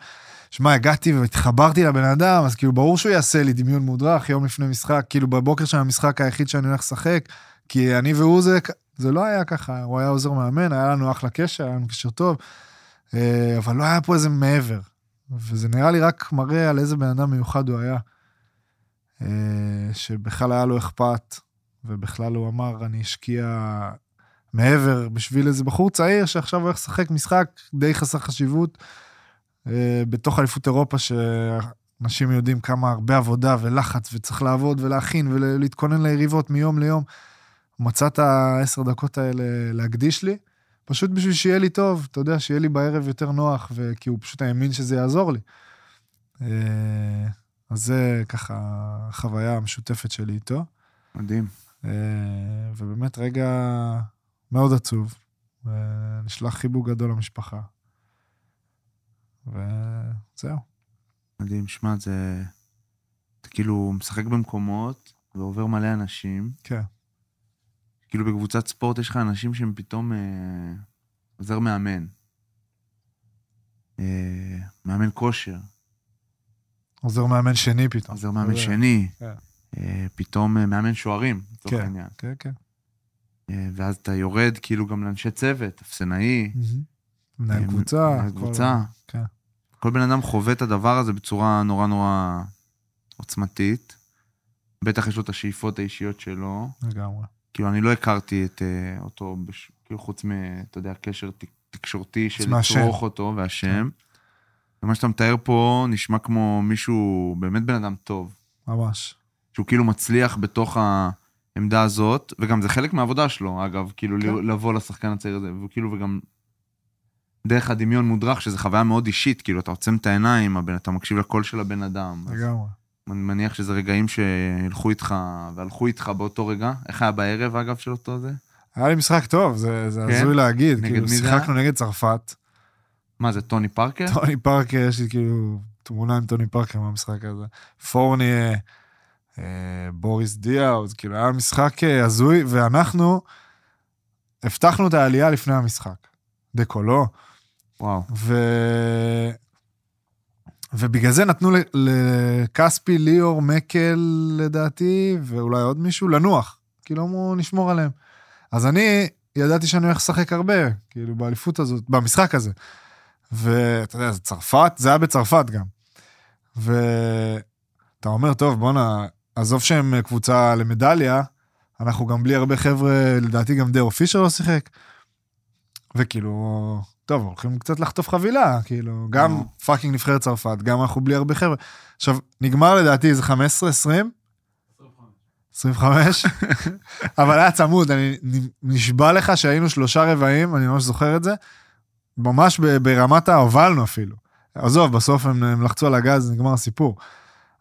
שמע, הגעתי והתחברתי לבן אדם, אז כאילו, ברור שהוא יעשה לי דמיון מודרך יום לפני משחק, כאילו, בבוקר של המשחק היחיד שאני הולך לשחק, כי אני והוא זה, זה לא היה ככה, הוא היה עוזר מאמן, היה לנו אחלה קשר, היה לנו קשר טוב, אה, אבל לא היה פה איזה מעבר. וזה נראה לי רק מראה על איזה בן אדם מיוחד הוא היה. אה, שבכלל היה לו אכפת, ובכלל הוא אמר, אני אשקיע מעבר בשביל איזה בחור צעיר שעכשיו הולך לשחק משחק די חסר חשיבות, אה, בתוך אליפות אירופה, שאנשים יודעים כמה הרבה עבודה ולחץ, וצריך לעבוד ולהכין ולהתכונן ליריבות מיום ליום. מצא את העשר דקות האלה להקדיש לי, פשוט בשביל שיהיה לי טוב, אתה יודע, שיהיה לי בערב יותר נוח, וכי הוא פשוט האמין שזה יעזור לי. אה, אז זה ככה החוויה המשותפת שלי איתו. מדהים. אה, ובאמת רגע מאוד עצוב. ונשלח חיבוק גדול למשפחה. וזהו. מדהים, שמע, זה... אתה כאילו משחק במקומות ועובר מלא אנשים. כן. כאילו בקבוצת ספורט יש לך אנשים שהם פתאום אה, עוזר מאמן. אה, מאמן כושר, עוזר מאמן שני פתאום. עוזר מאמן יודע. שני, כן. אה, פתאום אה, מאמן שוערים, לצורך כן. העניין. כן, כן. אה, ואז אתה יורד כאילו גם לאנשי צוות, אפסנאי, מנהל אה, קבוצה. מנהל כל- קבוצה. כן. כל בן אדם חווה את הדבר הזה בצורה נורא נורא עוצמתית. בטח יש לו את השאיפות האישיות שלו. לגמרי. כאילו, אני לא הכרתי את אה, אותו, בש... כאילו, חוץ מ... אתה יודע, קשר ת... תקשורתי של. לצרוך אותו והשם. ומה שאתה מתאר פה נשמע כמו מישהו, באמת בן אדם טוב, ממש. שהוא כאילו מצליח בתוך העמדה הזאת, וגם זה חלק מהעבודה שלו, אגב, כאילו כן. לבוא לשחקן הצעיר הזה, וכאילו, וגם דרך הדמיון מודרך, שזו חוויה מאוד אישית, כאילו, אתה עוצם את העיניים, הבן, אתה מקשיב לקול של הבן אדם. אז לגמרי. אני מניח שזה רגעים שילכו איתך, והלכו איתך באותו רגע. איך היה בערב, אגב, של אותו זה? היה לי משחק טוב, זה זה כן? הזוי להגיד. נגד כאילו, מי זה היה? שיחקנו נגד צרפת. מה זה, טוני פארקר? טוני פארקר, יש לי כאילו תמונה עם טוני פארקר מהמשחק הזה. פורניה, אה, בוריס דיאוז, כאילו היה משחק אה, הזוי, ואנחנו הבטחנו את העלייה לפני המשחק. דקולו. וואו. ו... ובגלל זה נתנו לכספי, ליאור, מקל, לדעתי, ואולי עוד מישהו, לנוח. כאילו אמרו, נשמור עליהם. אז אני ידעתי שאני הולך לשחק הרבה, כאילו, באליפות הזאת, במשחק הזה. ואתה יודע, זה צרפת, זה היה בצרפת גם. ואתה אומר, טוב, בואנה, עזוב שהם קבוצה למדליה, אנחנו גם בלי הרבה חבר'ה, לדעתי גם דרו פישר לא שיחק. וכאילו, טוב, הולכים קצת לחטוף חבילה, כאילו, גם נו. fucking נבחרת צרפת, גם אנחנו בלי הרבה חבר'ה. עכשיו, נגמר לדעתי איזה 15, 20? 25? אבל היה צמוד, אני נשבע לך שהיינו שלושה רבעים, אני ממש זוכר את זה, ממש ברמת ההובלנו אפילו. עזוב, בסוף הם, הם לחצו על הגז, נגמר הסיפור.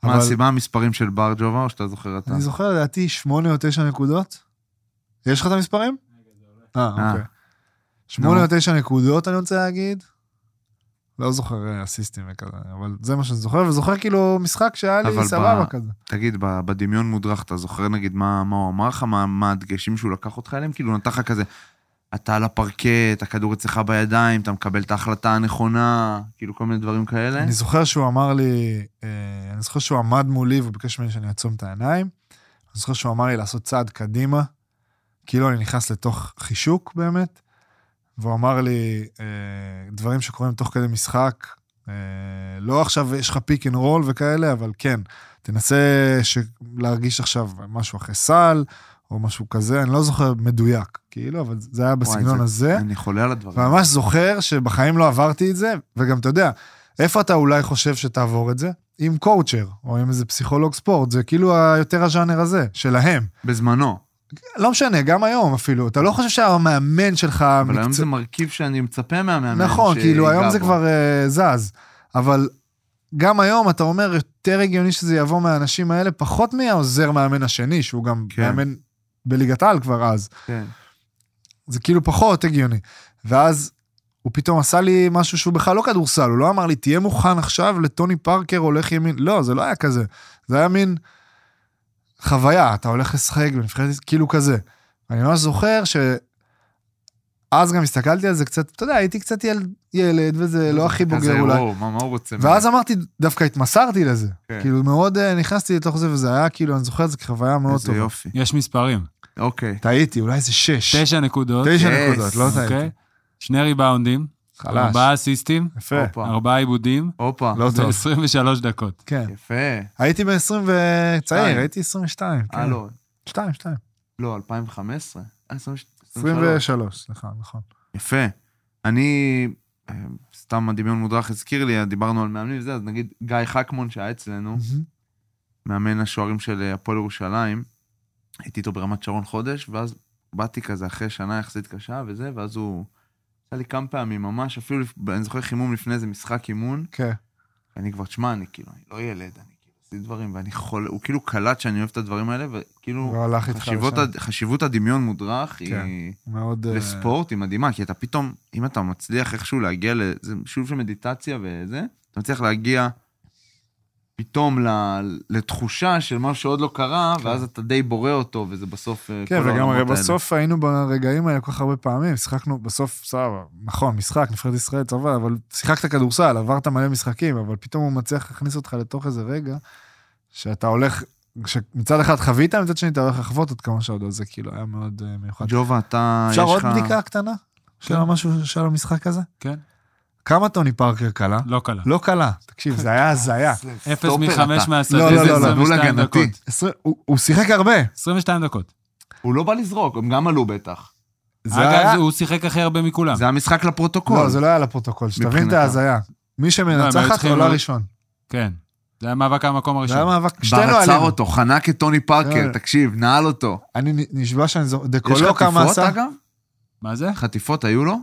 מה אבל הסיבה, המספרים של בר ג'ובה, או שאתה זוכר אתה? אני זוכר לדעתי שמונה או תשע נקודות. יש לך את המספרים? אה, אה. אוקיי. שמונה. או תשע נקודות, אני רוצה להגיד. לא זוכר אה, אסיסטים וכזה, אבל זה מה שאני זוכר, וזוכר כאילו משחק שהיה לי ב- סבבה כזה. תגיד, ב- בדמיון מודרך, אתה זוכר נגיד מה מה הוא אמר לך, מה מה הדגשים שהוא לקח אותך אליהם? כאילו נתן לך כזה, אתה על הפרקט, הכדור אצלך בידיים, אתה מקבל את ההחלטה הנכונה, כאילו כל מיני דברים כאלה. אני זוכר שהוא אמר לי, אה, אני זוכר שהוא עמד מולי וביקש ממני שאני אעצום את העיניים. אני זוכר שהוא אמר לי לעשות צעד קדימה, כאילו אני נכנס לתוך חישוק באמת, והוא אמר לי אה, דברים שקורים תוך כדי משחק, אה, לא עכשיו יש לך pick and roll וכאלה, אבל כן, תנסה ש... להרגיש עכשיו משהו אחרי סל, או משהו כזה, אני לא זוכר מדויק, כאילו, אבל זה היה בסגנון זה- הזה. אני חולה על הדברים. וממש זוכר שבחיים לא עברתי את זה, וגם אתה יודע, איפה אתה אולי חושב שתעבור את זה? עם קואוצ'ר, או עם איזה פסיכולוג ספורט, זה כאילו היותר הז'אנר הזה, שלהם. בזמנו. לא משנה, גם היום אפילו, אתה לא חושב שהמאמן שלך... אבל היום מקצוע- זה מרכיב שאני מצפה מהמאמן נכון, כאילו היום זה בו. כבר uh, זז, אבל גם היום אתה אומר, יותר הגיוני שזה יבוא מהאנשים האלה, פחות מהעוזר מאמן השני, שהוא גם כן. מאמן בליגת העל כבר אז. כן. זה כאילו פחות הגיוני. ואז הוא פתאום עשה לי משהו שהוא בכלל לא כדורסל, הוא לא אמר לי, תהיה מוכן עכשיו לטוני פארקר הולך ימין. לא, זה לא היה כזה. זה היה מין חוויה, אתה הולך לשחק בנבחרת, כאילו כזה. אני ממש זוכר ש... אז גם הסתכלתי על זה קצת, אתה יודע, הייתי קצת ילד, ילד וזה לא הכי כזה, בוגר אולי. וואו, מה מה הוא רוצה? ואז אמרתי, דווקא התמסרתי לזה. כן. כאילו מאוד אה, נכנסתי לתוך זה, וזה היה כאילו, אני זוכר את זה כחוויה מאוד איזה טובה. יופי. יש מספרים. אוקיי. טעיתי, אולי זה שש. תשע נקודות, תשע Yes. נקודות, לא טעיתי. אוקיי? שני ריבאונדים, חלש. ארבעה אסיסטים, יפה. ארבעה עיבודים, הופה. לא טוב. ו-23 דקות. כן. יפה. הייתי ב-20 וצעיר, שתיים. הייתי 22. אה, כן. לא. שתיים, שתיים. לא, 2015? אה, 23. 23, סליחה, נכון. יפה. אני, אה, סתם הדמיון מודרך הזכיר לי, דיברנו על מאמנים וזה, אז נגיד גיא חכמון שהיה אצלנו, מאמן השוערים של אה, הפועל ירושלים, הייתי איתו ברמת שרון חודש, ואז באתי כזה אחרי שנה יחסית קשה וזה, ואז הוא עשה לי כמה פעמים ממש, אפילו, אני זוכר חימום לפני איזה משחק אימון, כן. אני כבר, תשמע, אני כאילו, אני לא ילד, אני כאילו עשיתי דברים, ואני חולה, הוא כאילו קלט שאני אוהב את הדברים האלה, וכאילו, הוא הלך איתך חשיבות, לשם. הד- חשיבות הדמיון מודרך כן. היא... מאוד... אה, לספורט היא מדהימה, כי אתה פתאום, אם אתה מצליח איכשהו להגיע לזה שילוב של מדיטציה וזה, אתה מצליח להגיע פתאום לתחושה של משהו שעוד לא קרה, ואז אתה די בורא אותו, וזה בסוף אה, כן, וגם הרי העולמות האלה. בסוף היינו ברגעים האלה כל כך הרבה פעמים, שיחקנו בסוף, סבבה, נכון, משחק, נבחרת ישראל, סבבה, אבל שיחקת כדורסל, עברת מלא משחקים, אבל פתאום הוא מצליח להכניס אותך לתוך איזה רגע, שאתה הולך, שמצד אחד חווית, מצד שני אתה הולך לחוות עוד כמה שעות, אז זה כאילו היה מאוד אה, מיוחד. ג'ובה, אתה, יש אפשר עוד. בדיקה קטנה? של כן. משהו של המשחק הזה? כן, כמה טוני פארקר קלה? לא קלה. לא קלה, תקשיב, זה היה הזיה. אפס מחמש. מהשדה, לא, לא, לא, לא, 22 גבול הגנתי. הוא- הוא שיחק הרבה. 22 דקות. הוא לא בא לזרוק, הם גם עלו בטח. אגב, הוא שיחק הכי הרבה מכולם. זה המשחק לפרוטוקול. לא, זה לא היה לפרוטוקול, שתבין את. ההזיה. מי לא, שמנצחת עולה לא- ראשון. כן. זה היה מאבק על המקום זה היה הראשון. מאבק, שתינו בר עצר עלינו. אותו, חנק את טוני פארקר, כן. תקשיב, נעל אותו. אני נשבע שאני זוכר, יש דקולו כמה חטיפות עשה? אגב? מה זה? חטיפות היו לו?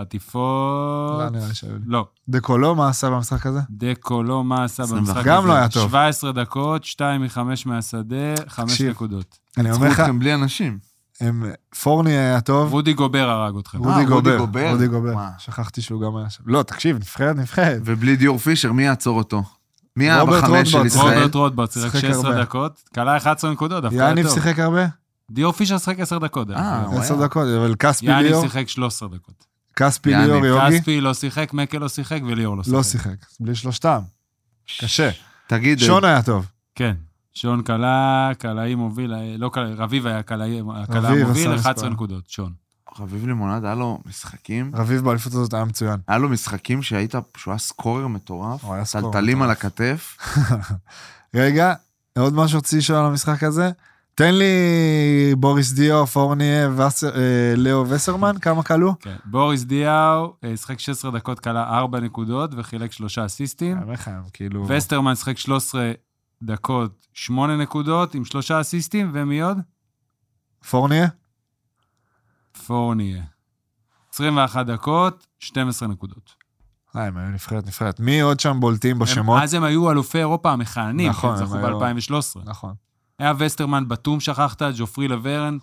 חטיפות... לא נראה לי שהיו לי. לא. דקולו, מה עשה במשחק הזה? דקו לא מה עשה 21. במשחק גם הזה. לא היה טוב. 17 דקות, 2 מ-5 מהשדה, 5 תקשיב. נקודות. אני אומר לך, בלי אנשים. הם- פורני היה טוב, וודי גובר הרג אתכם. רודי רודי גובר. רודי גובר. שכחתי שהוא גם היה שם. לא, תקשיב, נבחרת, נבחרת. ובלי דיור פישר, מי יעצור אותו? מי היה בחמש של. ישראל? רוברט רוטברט שיחק שיחק 16 הרבה. דקות, כלה 11 נקודות, דווקא היה יאניב טוב. שיחק הרבה? דיור פישר שיחק 10 דקות. אה, אגב. הוא עשר היה. דקות, אבל כספי יאניב ליאור, שיחק 13 דקות. כספי. ליאור יוגי, כספי לא שיחק, מקל לא שיחק וליאור לא שיחק. לא שיחק. בלי שלושתם. קשה. תגיד, שון היה טוב. כן. שון קלה, קלעי מוביל, לא קלעי, רביב היה קלעי, הקלע רביב מוביל, עשה 11 מספר. נקודות, שון. רביב לימונד, היה לו משחקים, רביב באליפות הזאת היה מצוין. היה לו משחקים שהיית, שהוא היה סקורר מטורף, הוא היה סקורר טלטלים על מטורף. הכתף. רגע, עוד משהו רציתי לשאול על המשחק הזה? תן לי בוריס דיו, פורניה, וסר- אה, לאו וסרמן, כמה כלו? כן. בוריס דיאו, אה, שיחק 16 דקות, קלה 4 נקודות וחילק שלושה אסיסטים. כאילו... וסטרמן שיחק 13 דקות, 8 נקודות עם שלושה אסיסטים, ומי עוד? פורניה? פורניה. 21 דקות, 12 נקודות. אה, הם היו נבחרת נבחרת. מי עוד שם בולטים הם, בשמות? אז הם היו אלופי אירופה המכהנים, נכון, הם זכו היו- ב-2013. נכון. היה וסטרמן, בתום שכחת, ג'ופרי לברן,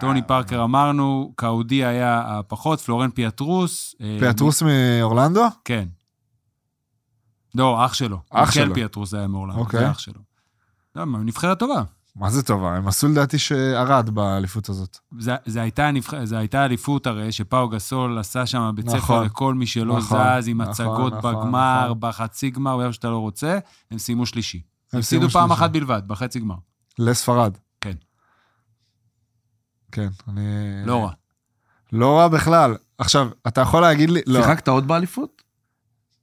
טוני פארקר אמרנו, קאודי היה הפחות, פלורן פיאטרוס. אה, פיאטרוס מאורלנדו? כן. לא, אח שלו. אח שלו. פיאטרוס היה מאורלנדו, אוקיי. זה אח שלו. לא, נבחרת טובה. מה זה טובה? הם עשו לדעתי שערד באליפות הזאת. זה, זה, הייתה. זה הייתה אליפות הרי, שפאו גסול עשה שם בית ספר נכון. לכל מי שלא נכון, זז, עם נכון, הצגות נכון, בגמר, נכון. בחצי גמר, ואיפה שאתה לא רוצה, הם סיימו שלישי. הם הפסידו פעם. אחת בלבד, בחצי גמר. לספרד. כן. כן, אני... לא רע. לא רע בכלל. עכשיו, אתה יכול להגיד לי... לא, שיחקת עוד באליפות?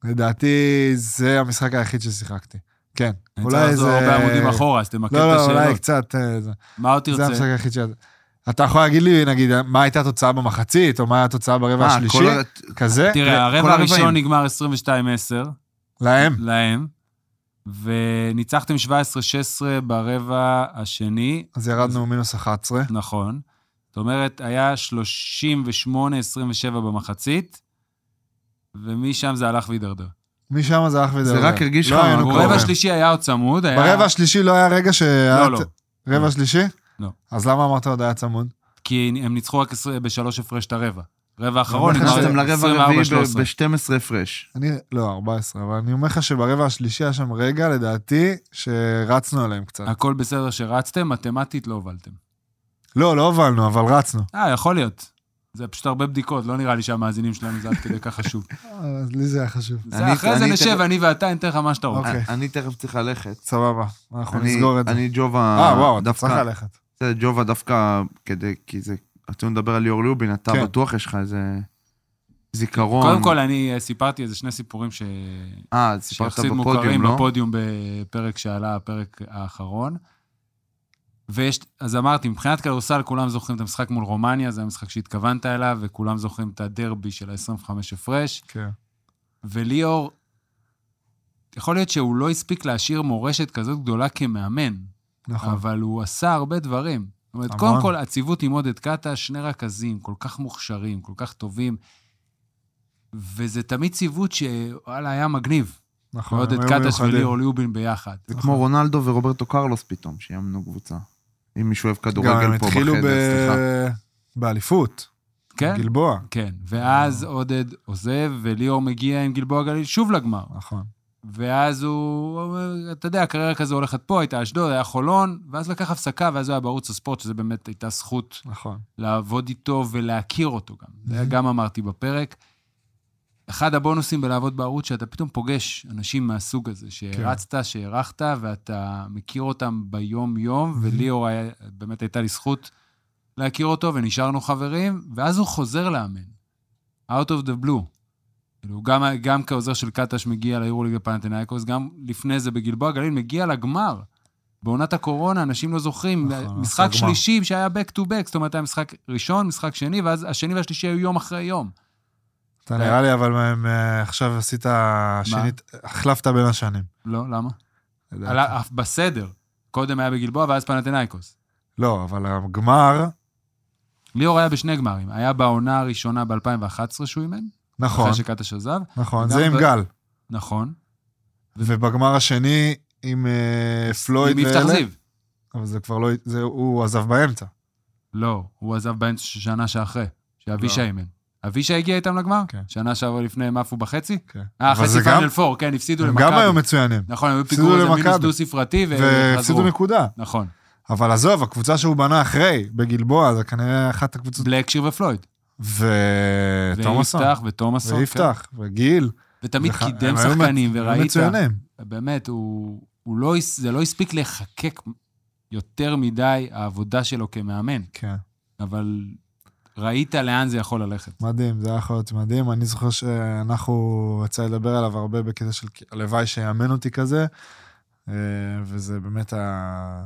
לדעתי זה המשחק היחיד ששיחקתי. כן. אני צריך לחזור הרבה עמודים אחורה, אז תמקד לא, את לא, אולי השאלות. קצת... אה, זה. מה עוד זה המשחק תרצה? היחיד ש... אתה יכול להגיד לי, נגיד, מה הייתה התוצאה במחצית, או מה הייתה התוצאה ברבע אה, השלישי? כזה? תראה, הרבע. הראשון נגמר 22-10 להם? להם, וניצחתם 17-16 ברבע השני, אז ירדנו מינוס 11. נכון. זאת אומרת, היה 38-27 במחצית, ומשם זה הלך והידרדר. משם זה הלך ודרדר. זה רק הרגיש לא לך היינו ברבע ברבע קרובים. השלישי היה עוד צמוד, היה... ברבע השלישי לא היה רגע שהיה... לא, לא. רבע לא. שלישי? לא. אז למה אמרת עוד היה צמוד? כי הם ניצחו רק בשלוש הפרש את הרבע. רבע האחרון אומר לך נגמר נכנסתם לרבע הרביעי 24-13. ב-12 הפרש. אני, לא, 14, אבל אני אומר לך שברבע השלישי היה שם רגע, לדעתי, שרצנו עליהם קצת. הכל בסדר שרצתם, מתמטית לא הובלתם. לא, לא הובלנו, אבל רצנו. אה, יכול להיות. זה פשוט הרבה בדיקות, לא נראה לי שהמאזינים שלנו זה עד כדי כך חשוב. אה, אז לי זה היה חשוב. זה, אני- אחרי זה אני נשב, אני ואתה, ניתן לך מה שאתה רוצה. אוקיי. אני תכף צריך ללכת. סבבה, אנחנו אני- נסגור את זה. אני ג'ובה, אה, וואו, אתה דווקא- צריך ללכת. זה ג'ובה דווקא כדי, כי זה, רצינו לדבר על ליאור ליובין, אתה כן. בטוח יש לך איזה זיכרון. קודם כל, אני אה, סיפרתי איזה שני סיפורים ש... אה, אז סיפרת שיחסית בפודיום, מוכרים לא? בפודיום בפרק שעלה, הפרק האחרון. ויש, אז אמרתי, מבחינת כדורסל כולם זוכרים את המשחק מול רומניה, זה המשחק שהתכוונת אליו, וכולם זוכרים את הדרבי של ה-25 הפרש. כן. וליאור, יכול להיות שהוא לא הספיק להשאיר מורשת כזאת גדולה כמאמן, נכון. אבל הוא עשה הרבה דברים. זאת אומרת. קודם כל, הציוות עם עודד קאטה, שני רכזים, כל כך מוכשרים, כל כך טובים, וזה תמיד ציוות שוואלה, היה מגניב. נכון. עודד הם היו קטש מיוחדים. וליאור ליובין ביחד. זה כמו רונלדו ורוברטו קרלוס פתאום, שיאמנו קבוצה. אם מישהו אוהב גם הם כדורגל פה התחילו בחדר, סליחה. באליפות, כן? גלבוע. כן. ואז עודד עוזב, וליאור מגיע עם גלבוע גליל שוב לגמר. נכון. ואז הוא, אתה יודע, הקריירה כזו הולכת פה, הייתה אשדוד, היה חולון, ואז לקח הפסקה, ואז הוא היה בערוץ הספורט, שזה באמת הייתה זכות נכון. לעבוד איתו ולהכיר אותו גם. זה היה גם אמרתי בפרק. אחד הבונוסים בלעבוד בערוץ, שאתה פתאום פוגש אנשים מהסוג הזה, שהרצת, שהערכת, ואתה מכיר אותם ביום-יום, וליאור, היה, באמת הייתה לי זכות להכיר אותו, ונשארנו חברים, ואז הוא חוזר לאמן. Out of the blue. כאילו, גם, גם כעוזר של קטש מגיע ליורוליג בפנתנאיקוס, גם לפני זה בגלבוע גליל, מגיע לגמר. בעונת הקורונה, אנשים לא זוכרים, נכון, משחק. שלישי שהיה back to back, זאת אומרת, היה משחק ראשון, משחק שני, ואז השני והשלישי היו יום אחרי יום. אתה נראה לי, אבל הם, אה, עכשיו עשית שנית, החלפת בין השנים. לא, למה? בסדר. קודם היה בגלבוע ואז פנתנאיקוס. לא, אבל הגמר, ליאור היה בשני גמרים. היה בעונה הראשונה ב-2011 שהוא אימן, נכון, אחרי שקטש עזב. נכון, זה עם גל. נכון. ובגמר השני עם אה, פלויד עם יפתח זיו. אבל זה כבר לא, זה, הוא עזב באמצע. לא, הוא עזב באמצע שנה שאחרי, שאבישי לא. אימן. אבישי הגיע איתם לגמר? כן. שנה שעברה לפני הם עפו בחצי? כן. אה, חצי פיינל פור, כן, הפסידו הם למכבי. גם היו מצוינים, נכון, הם היו פיגור איזה. מינוס דו-ספרתי והפסידו. נקודה. נכון. אבל עזוב, הקבוצה שהוא בנה אחרי, בגלבוע, זה כנראה אחת הקבוצות... בלק שיר ופלויד. ותומאסון. ויפתח ותומאסון. כן. ויפתח, וגיל. ותמיד זה ח- קידם הם שחקנים, היו וראית. מצוינים. באמת, הוא, הוא לא, זה לא הספיק לחקק יותר מדי העבודה שלו כמאמן, כן, אבל ראית לאן זה יכול ללכת. מדהים, זה היה יכול להיות מדהים. אני זוכר שאנחנו, יצא לדבר עליו הרבה בקטע של הלוואי שיאמן אותי כזה, אה, וזה באמת ה...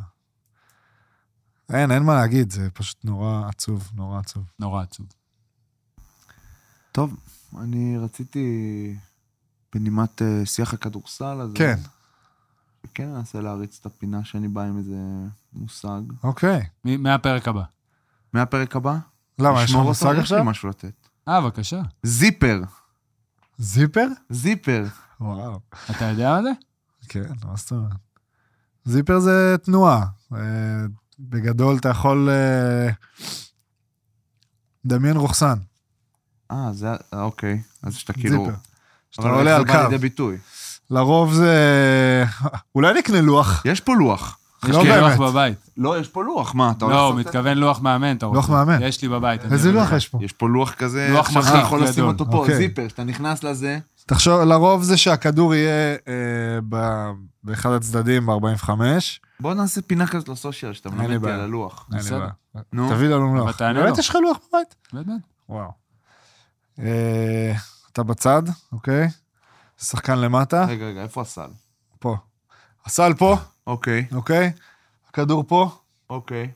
אין, אין מה להגיד, זה פשוט נורא עצוב, נורא עצוב. נורא עצוב. טוב, אני רציתי, בנימת אה, שיח הכדורסל, אז... כן. כן, ננסה להריץ את הפינה שאני בא עם איזה מושג. אוקיי. מהפרק הבא. מהפרק הבא? למה, יש לך? מושג יש לי עכשיו? משהו לתת. אה, בבקשה. זיפר, זיפר? זיפר. וואו. אתה יודע מה זה? כן, מה זאת אומרת? זיפר זה תנועה. אה, בגדול אתה יכול... אה, דמיין רוכסן, אה, זה, אה, אוקיי. אז שאתה כאילו... זיפר. שאתה אבל עולה על איך זה בא קו. לידי ביטוי? לרוב זה... אולי נקנה לוח. יש פה לוח. יש לא לי לוח. בבית. לא, יש פה לוח, מה, אתה לא, הוא הולך לעשות את מתכוון לוח מאמן, אתה רוצה. לוח מאמן. יש לי בבית. איזה לוח. יש פה? יש פה לוח כזה, לוח מרחיק אתה יכול לשים גדול. אותו פה, אוקיי. זיפר, שאתה נכנס לזה, תחשוב, לרוב זה שהכדור יהיה אה, באחד הצדדים ב-45. בוא נעשה פינה כזאת לסושיאל, שאתה מלמד. על הלוח. אין לי. בעיה. תביא לנו לוח. באמת. יש לך לוח בבית? באמת? וואו. אה, אתה בצד, אוקיי? שחקן למטה, רגע, רגע, איפה הסל? פה. הסל פה, אוקיי, אוקיי? הכדור פה. אוקיי.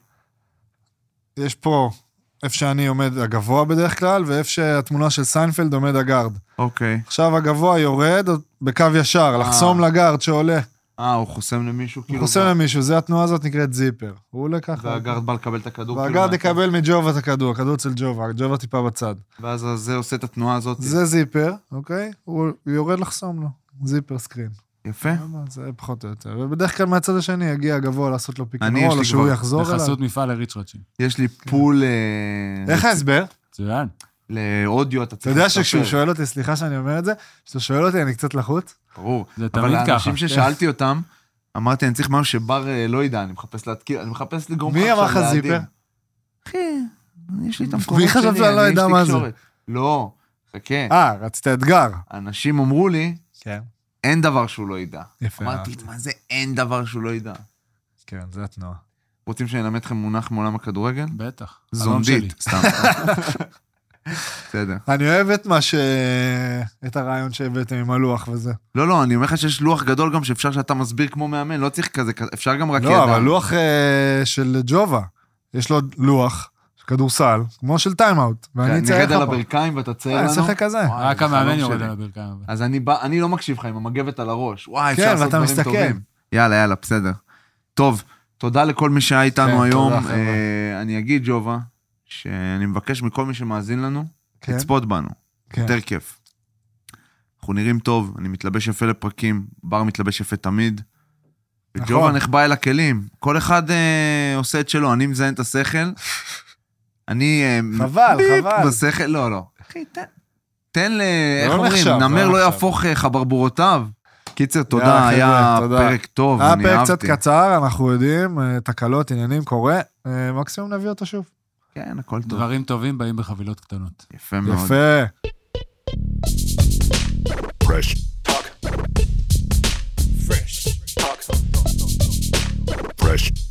יש פה איפה שאני עומד הגבוה בדרך כלל, ואיפה שהתמונה של סיינפלד עומד הגארד. אוקיי. עכשיו הגבוה יורד בקו ישר, לחסום לגארד שעולה. אה, הוא חוסם למישהו הוא כאילו... חוסם למישהו, זה התנועה הזאת נקראת zipper. הוא עולה ככה. והגארד בא לקבל את הכדור. כאילו והגארד. יקבל מג'ובה את הכדור, הכדור אצל ג'ובה, ג'ובה טיפה בצד. ואז זה עושה את התנועה הזאת. זה zipper, אוקיי? הוא יורד לחסום לו. זיפר סקרין. יפה. זה פחות או יותר. ובדרך כלל מהצד השני יגיע הגבוה לעשות לו פיק אני, אנד יש רול, לי או שהוא יחזור אליו. בחסות מפעל הריצ'רצ'ים. יש לי פול... אה, איך ההסבר? מצוין. לאודיו, אתה אתה צריך יודע לספר. שכשהוא שואל אותי, סליחה שאני אומר את זה, כשאתה שואל אותי אני קצת לחוץ. ברור. זה אבל תמיד ככה. האנשים ששאלתי אותם, אמרתי, אני צריך משהו שבר אה, לא ידע, אני מחפש להתקיל, אני מחפש לגרום מי אמר לך עכשיו זיפר? אחי, יש לי את המקומות מי שלי, לא אני איש יודע מה זה? תקשורת. לא, חכה. אה, רצית אתגר. אנשים אמרו לי, כן. אין דבר שהוא לא ידע. יפה. אמרתי, מה זה אין דבר שהוא לא ידע? כן, זה התנועה. רוצים שאני אלמד אתכם מונח מעולם הכדורגל? בטח. זונדית. סתם. בסדר. אני אוהב את מה ש... את הרעיון שהבאתם עם הלוח וזה. לא, לא, אני אומר לך שיש לוח גדול גם שאפשר שאתה מסביר כמו מאמן, לא צריך כזה, אפשר גם רק לא, ידיים. אבל לוח אה, של ג'ובה, יש לו לוח, כדורסל, כמו של טיימאוט. ואני נרד אצייר לך על פה. הברכיים ואתה צייר לנו? אני אשחק כזה. וואי, רק זה המאמן יורד שלי. על הברכיים. אז אני בא, אני לא מקשיב לך עם המגבת על הראש. וואי, כן, אפשר לעשות ואתה דברים מסתכל. טובים. יאללה, יאללה, בסדר. טוב, תודה לכל מי שהיה איתנו כן, היום. אה, אני אגיד, ג'ובה, שאני מבקש מכל מי שמאזין לנו, כן, לצפות בנו. כן. יותר כיף. אנחנו נראים טוב, אני מתלבש יפה לפרקים, בר מתלבש יפה תמיד. נכון. וג'ובה נחבא אל הכלים. כל אחד אה, עושה את שלו, אני מזיין את השכל. אני... אה, חבל, חבל. בשכל, לא, לא. אחי, תן, תן ל... איך לא אומרים? נחשב, נמר לא לא. יהפוך אה, חברבורותיו. קיצר, תודה, היה תודה. פרק טוב, היה אני פרק קצת אהבתי. קצר, אנחנו יודעים, אה, תקלות, עניינים, קורה. אה, מקסימום נביא אותו שוב. כן, הכל טוב. דברים טובים באים בחבילות קטנות. יפה מאוד. יפה. Fresh talk. Fresh talk. Fresh